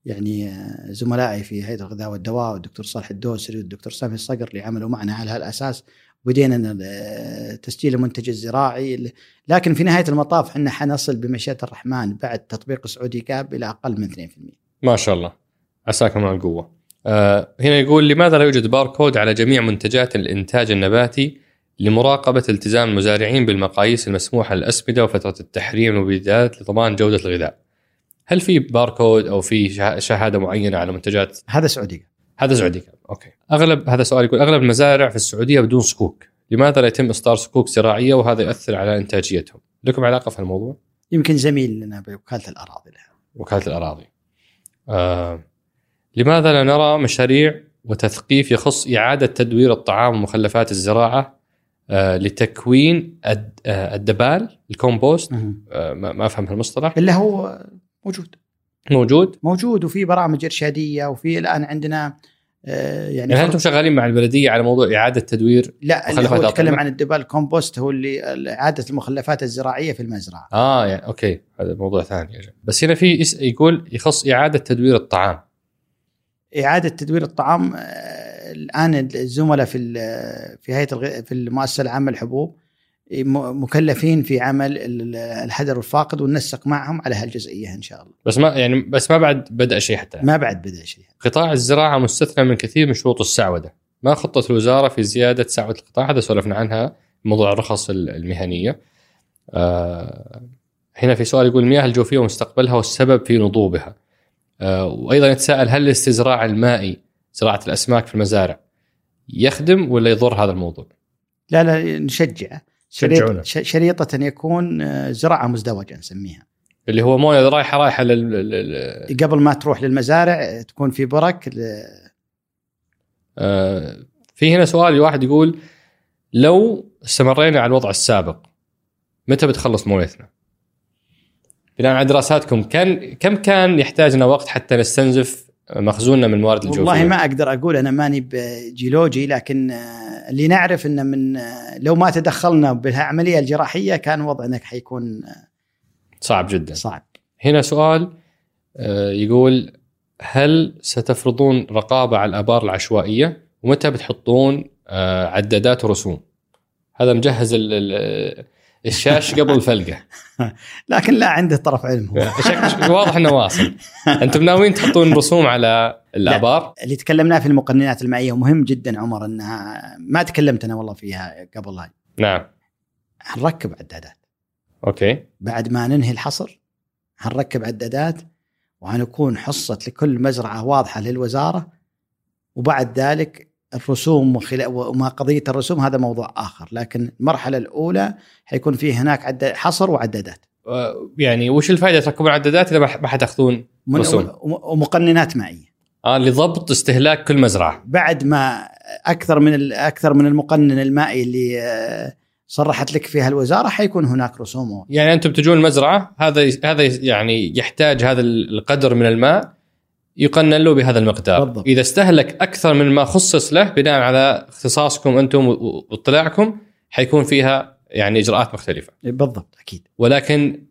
يعني زملائي في هيئة الغذاء والدواء والدكتور صالح الدوسري والدكتور سامي الصقر اللي عملوا معنا على هالأساس بدينا تسجيل المنتج الزراعي لكن في نهاية المطاف إحنا حنصل بمشيئة الرحمن بعد تطبيق سعودي كاب إلى أقل من 2%. ما شاء الله عساكم الله القوة. آه هنا يقول لماذا لا يوجد باركود على جميع منتجات الإنتاج النباتي لمراقبة التزام المزارعين بالمقاييس المسموحة للأسمدة وفترة التحريم والمبيدات لضمان جودة الغذاء. هل في باركود أو في شهادة معينة على منتجات؟ هذا سعودي. هذا سعودي okay. أغلب هذا سؤال يقول أغلب المزارع في السعودية بدون صكوك، لماذا لا يتم إصدار صكوك زراعية وهذا يؤثر على إنتاجيتهم؟ لكم علاقة في الموضوع؟ يمكن زميل لنا بوكالة الأراضي لها. وكالة الأراضي. آه لماذا لا نرى مشاريع وتثقيف يخص إعادة تدوير الطعام ومخلفات الزراعة آه، لتكوين آه، الدبال الكومبوست؟ آه، ما أفهم المصطلح. اللي هو موجود. موجود؟ موجود وفي برامج إرشادية وفي الآن عندنا يعني, يعني هل أنتم شغالين مع البلدية على موضوع إعادة تدوير لا اللي هو يتكلم عن الدبال كومبوست هو اللي إعادة المخلفات الزراعية في المزرعة. آه يعني okay هذا موضوع ثاني بس هنا في يقول يخص إعادة تدوير الطعام. إعادة تدوير الطعام الآن الزملاء في في هيئة في المؤسسة العامة للحبوب مكلفين في عمل الهدر والفاقد وننسق معهم على هالجزئية إن شاء الله. بس ما يعني بس ما بعد بدأ شيء حتى ما بعد بدأ شيء. قطاع الزراعة مستثنى من كثير من شروط السعودة. ما خطة الوزارة في زيادة سعوده القطاع هذا سولفنا عنها موضوع الرخص المهنية. آه هنا في سؤال يقول المياه الجوفية ومستقبلها والسبب في نضوبها. آه وأيضا يتساءل هل الاستزراع المائي زراعة الأسماك في المزارع يخدم ولا يضر هذا الموضوع؟ لا لا نشجعه شريط شريطة أن يكون آه، زراعة مزدوجة نسميها اللي هو مويه رايحة رايحة لل... قبل ما تروح للمزارع تكون في برك ل... آه في هنا سؤال واحد يقول لو استمرينا على الوضع السابق متى بتخلص مويتنا؟ بناء على دراساتكم كان كم كان يحتاجنا وقت حتى نستنزف مخزوننا من الموارد الجوفية؟ والله ما أقدر أقول أنا ماني بجيولوجي لكن اللي نعرف إنه من لو ما تدخلنا بالعملية الجراحية كان وضعنا حيكون صعب جدا. صعب. هنا سؤال آه، يقول هل ستفرضون رقابة على الآبار العشوائية؟ ومتى بتحطون آه، عدادات ورسوم هذا مجهز ال- ال- الشاش قبل الفلقة. لكن لا عنده طرف علم هو. واضح إنه واصل. أنتم ناويين تحطون رسوم على الآبار؟ اللي تكلمناه في المقننات المائية ومهم جدا عمر إنها ما تكلمت أنا والله فيها قبل هاي. نعم. حنركب عدادات. أوكي. بعد ما ننهي الحصر حنركب عدادات وحنكون حصة لكل مزرعة واضحة للوزارة وبعد ذلك الرسوم وما قضية الرسوم هذا موضوع آخر لكن المرحلة الأولى حيكون في هناك عد... حصر وعدادات آه، يعني وش الفائدة تركبون عدادات إذا ما حتاخذون. رسوم. وم- ومقننات مائية آه لضبط استهلاك كل مزرعة بعد ما أكثر من ال... أكثر من المقنن المائي اللي آه، صرحت لك فيها الوزارة حيكون هناك رسوم يعني أنتم تجون المزرعة هذا هذا يعني يحتاج هذا القدر من الماء يقنن له بهذا المقدار بالضبط. إذا استهلك أكثر من ما خصص له بناء على اختصاصكم أنتم واطلاعكم حيكون فيها يعني إجراءات مختلفة بالضبط أكيد ولكن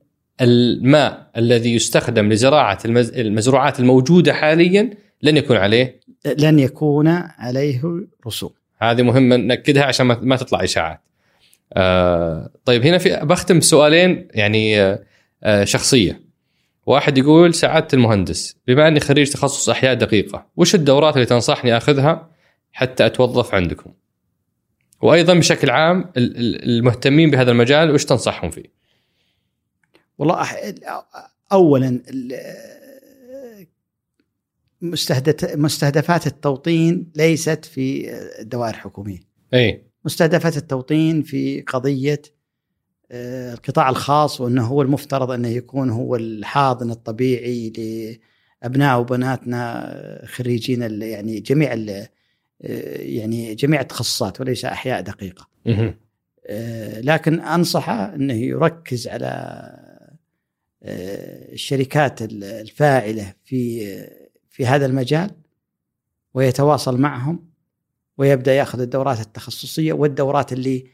الماء الذي يستخدم لزراعة المز... المزروعات الموجودة حاليا لن يكون عليه لن يكون عليه رسوم هذه مهمة ناكدها عشان ما ما تطلع إشاعات. آه طيب هنا في بختم بسؤالين يعني آه آه شخصية. واحد يقول سعادة المهندس بما أني خريج تخصص أحياء دقيقة، وش الدورات اللي تنصحني أخذها حتى أتوظف عندكم؟ وأيضا بشكل عام ال- ال- المهتمين بهذا المجال وش تنصحهم فيه؟ والله اولا مستهدفات التوطين ليست في الدوائر الحكوميه اي مستهدفات التوطين في قضية القطاع الخاص وأنه هو المفترض أنه يكون هو الحاضن الطبيعي لأبناء وبناتنا خريجين ال- يعني جميع آه، يعني جميع التخصصات وليس أحياء دقيقة. آه، لكن انصحه أنه يركز على آه، الشركات ال- الفاعلة في في هذا المجال ويتواصل معهم ويبدأ يأخذ الدورات التخصصية والدورات اللي آه،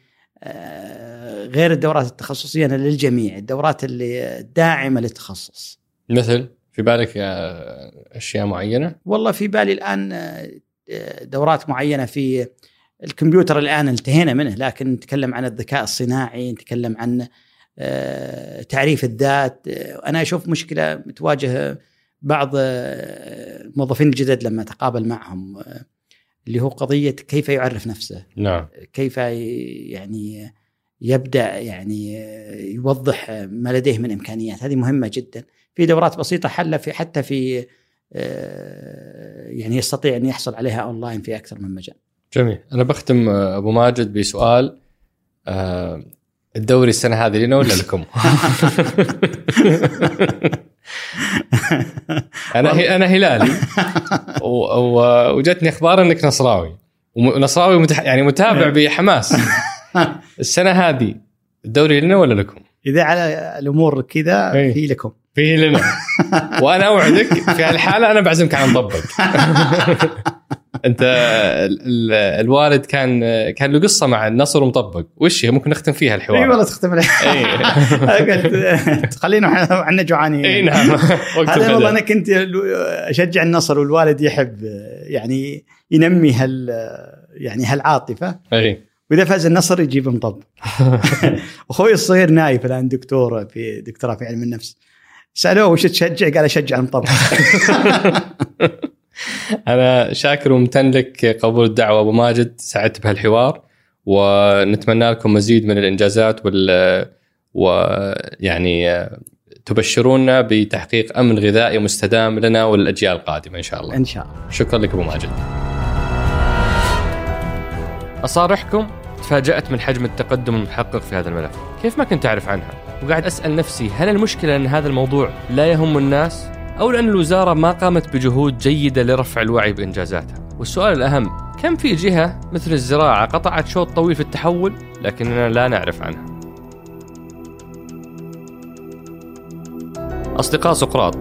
غير الدورات التخصصية للجميع. الدورات اللي داعمة للتخصص. مثل في بالك آه، أشياء معينة؟ والله في بالي الآن آه، دورات معينة في الكمبيوتر الآن انتهينا منه لكن نتكلم عن الذكاء الصناعي نتكلم عن آه، تعريف الذات. آه، أنا أشوف مشكلة تواجه بعض آه، الموظفين الجدد لما أتقابل معهم. آه، اللي هو قضية كيف يعرف نفسه. نعم. كيف يعني يبدأ يعني يوضح ما لديه من إمكانيات. هذه مهمة جدا. في دورات بسيطة حل في حتى في آه، يعني يستطيع أن يحصل عليها أونلاين في أكثر من مجال. جميل. أنا بختم آه، أبو ماجد بسؤال آه، الدوري السنة هذه لنا ولا لكم؟ أنا هي- أنا هلالي. وجتني أخبار إنك نصراوي. ونصراوي متح... يعني متابع بحماس. السنة هذه الدوري لنا ولا لكم؟ إذا على الأمور كذا إيه. في لكم. فيه لنا. وأنا أوعدك في هالحالة أنا بعزمك على نطبق انت ال- ال- الوالد كان كان له قصة مع النصر ومطبق. وش هي؟ ممكن نختم فيها إي الحوار والله تختم عليه إي. قلت خلينا إحنا جوعانين. إي نعم. هذا والله. أنا كنت أشجع النصر والوالد يحب يعني ينمي هال يعني هالعاطفة. إي. وإذا فاز النصر يجيب مطبق أخوي الصغير نايف الآن دكتور في دكتوراه في علم النفس. سألوه وش تشجع؟ قال أشجع المطبق أنا شاكر وممتن لك قبول الدعوة أبو ماجد سعدت بهالحوار ونتمنى لكم مزيد من الإنجازات وال ويعني تبشرونا بتحقيق أمن غذائي مستدام لنا وللاجيال القادمة إن شاء الله. إن شاء الله شكرا لك أبو ماجد. أصارحكم تفاجأت من حجم التقدم المحقق في هذا الملف، كيف ما كنت أعرف عنها؟ وقاعد أسأل نفسي هل المشكلة إن هذا الموضوع لا يهم الناس؟ أو لأن الوزارة ما قامت بجهود جيدة لرفع الوعي بإنجازاتها؟ والسؤال الأهم كم في جهة مثل الزراعة قطعت شوط طويل في التحول لكننا لا نعرف عنها؟ أصدقاء سقراط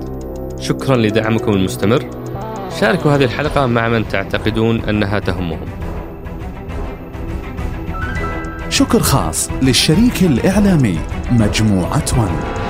شكرا لدعمكم المستمر شاركوا هذه الحلقة مع من تعتقدون أنها تهمهم شكر خاص للشريك الإعلامي مجموعة ون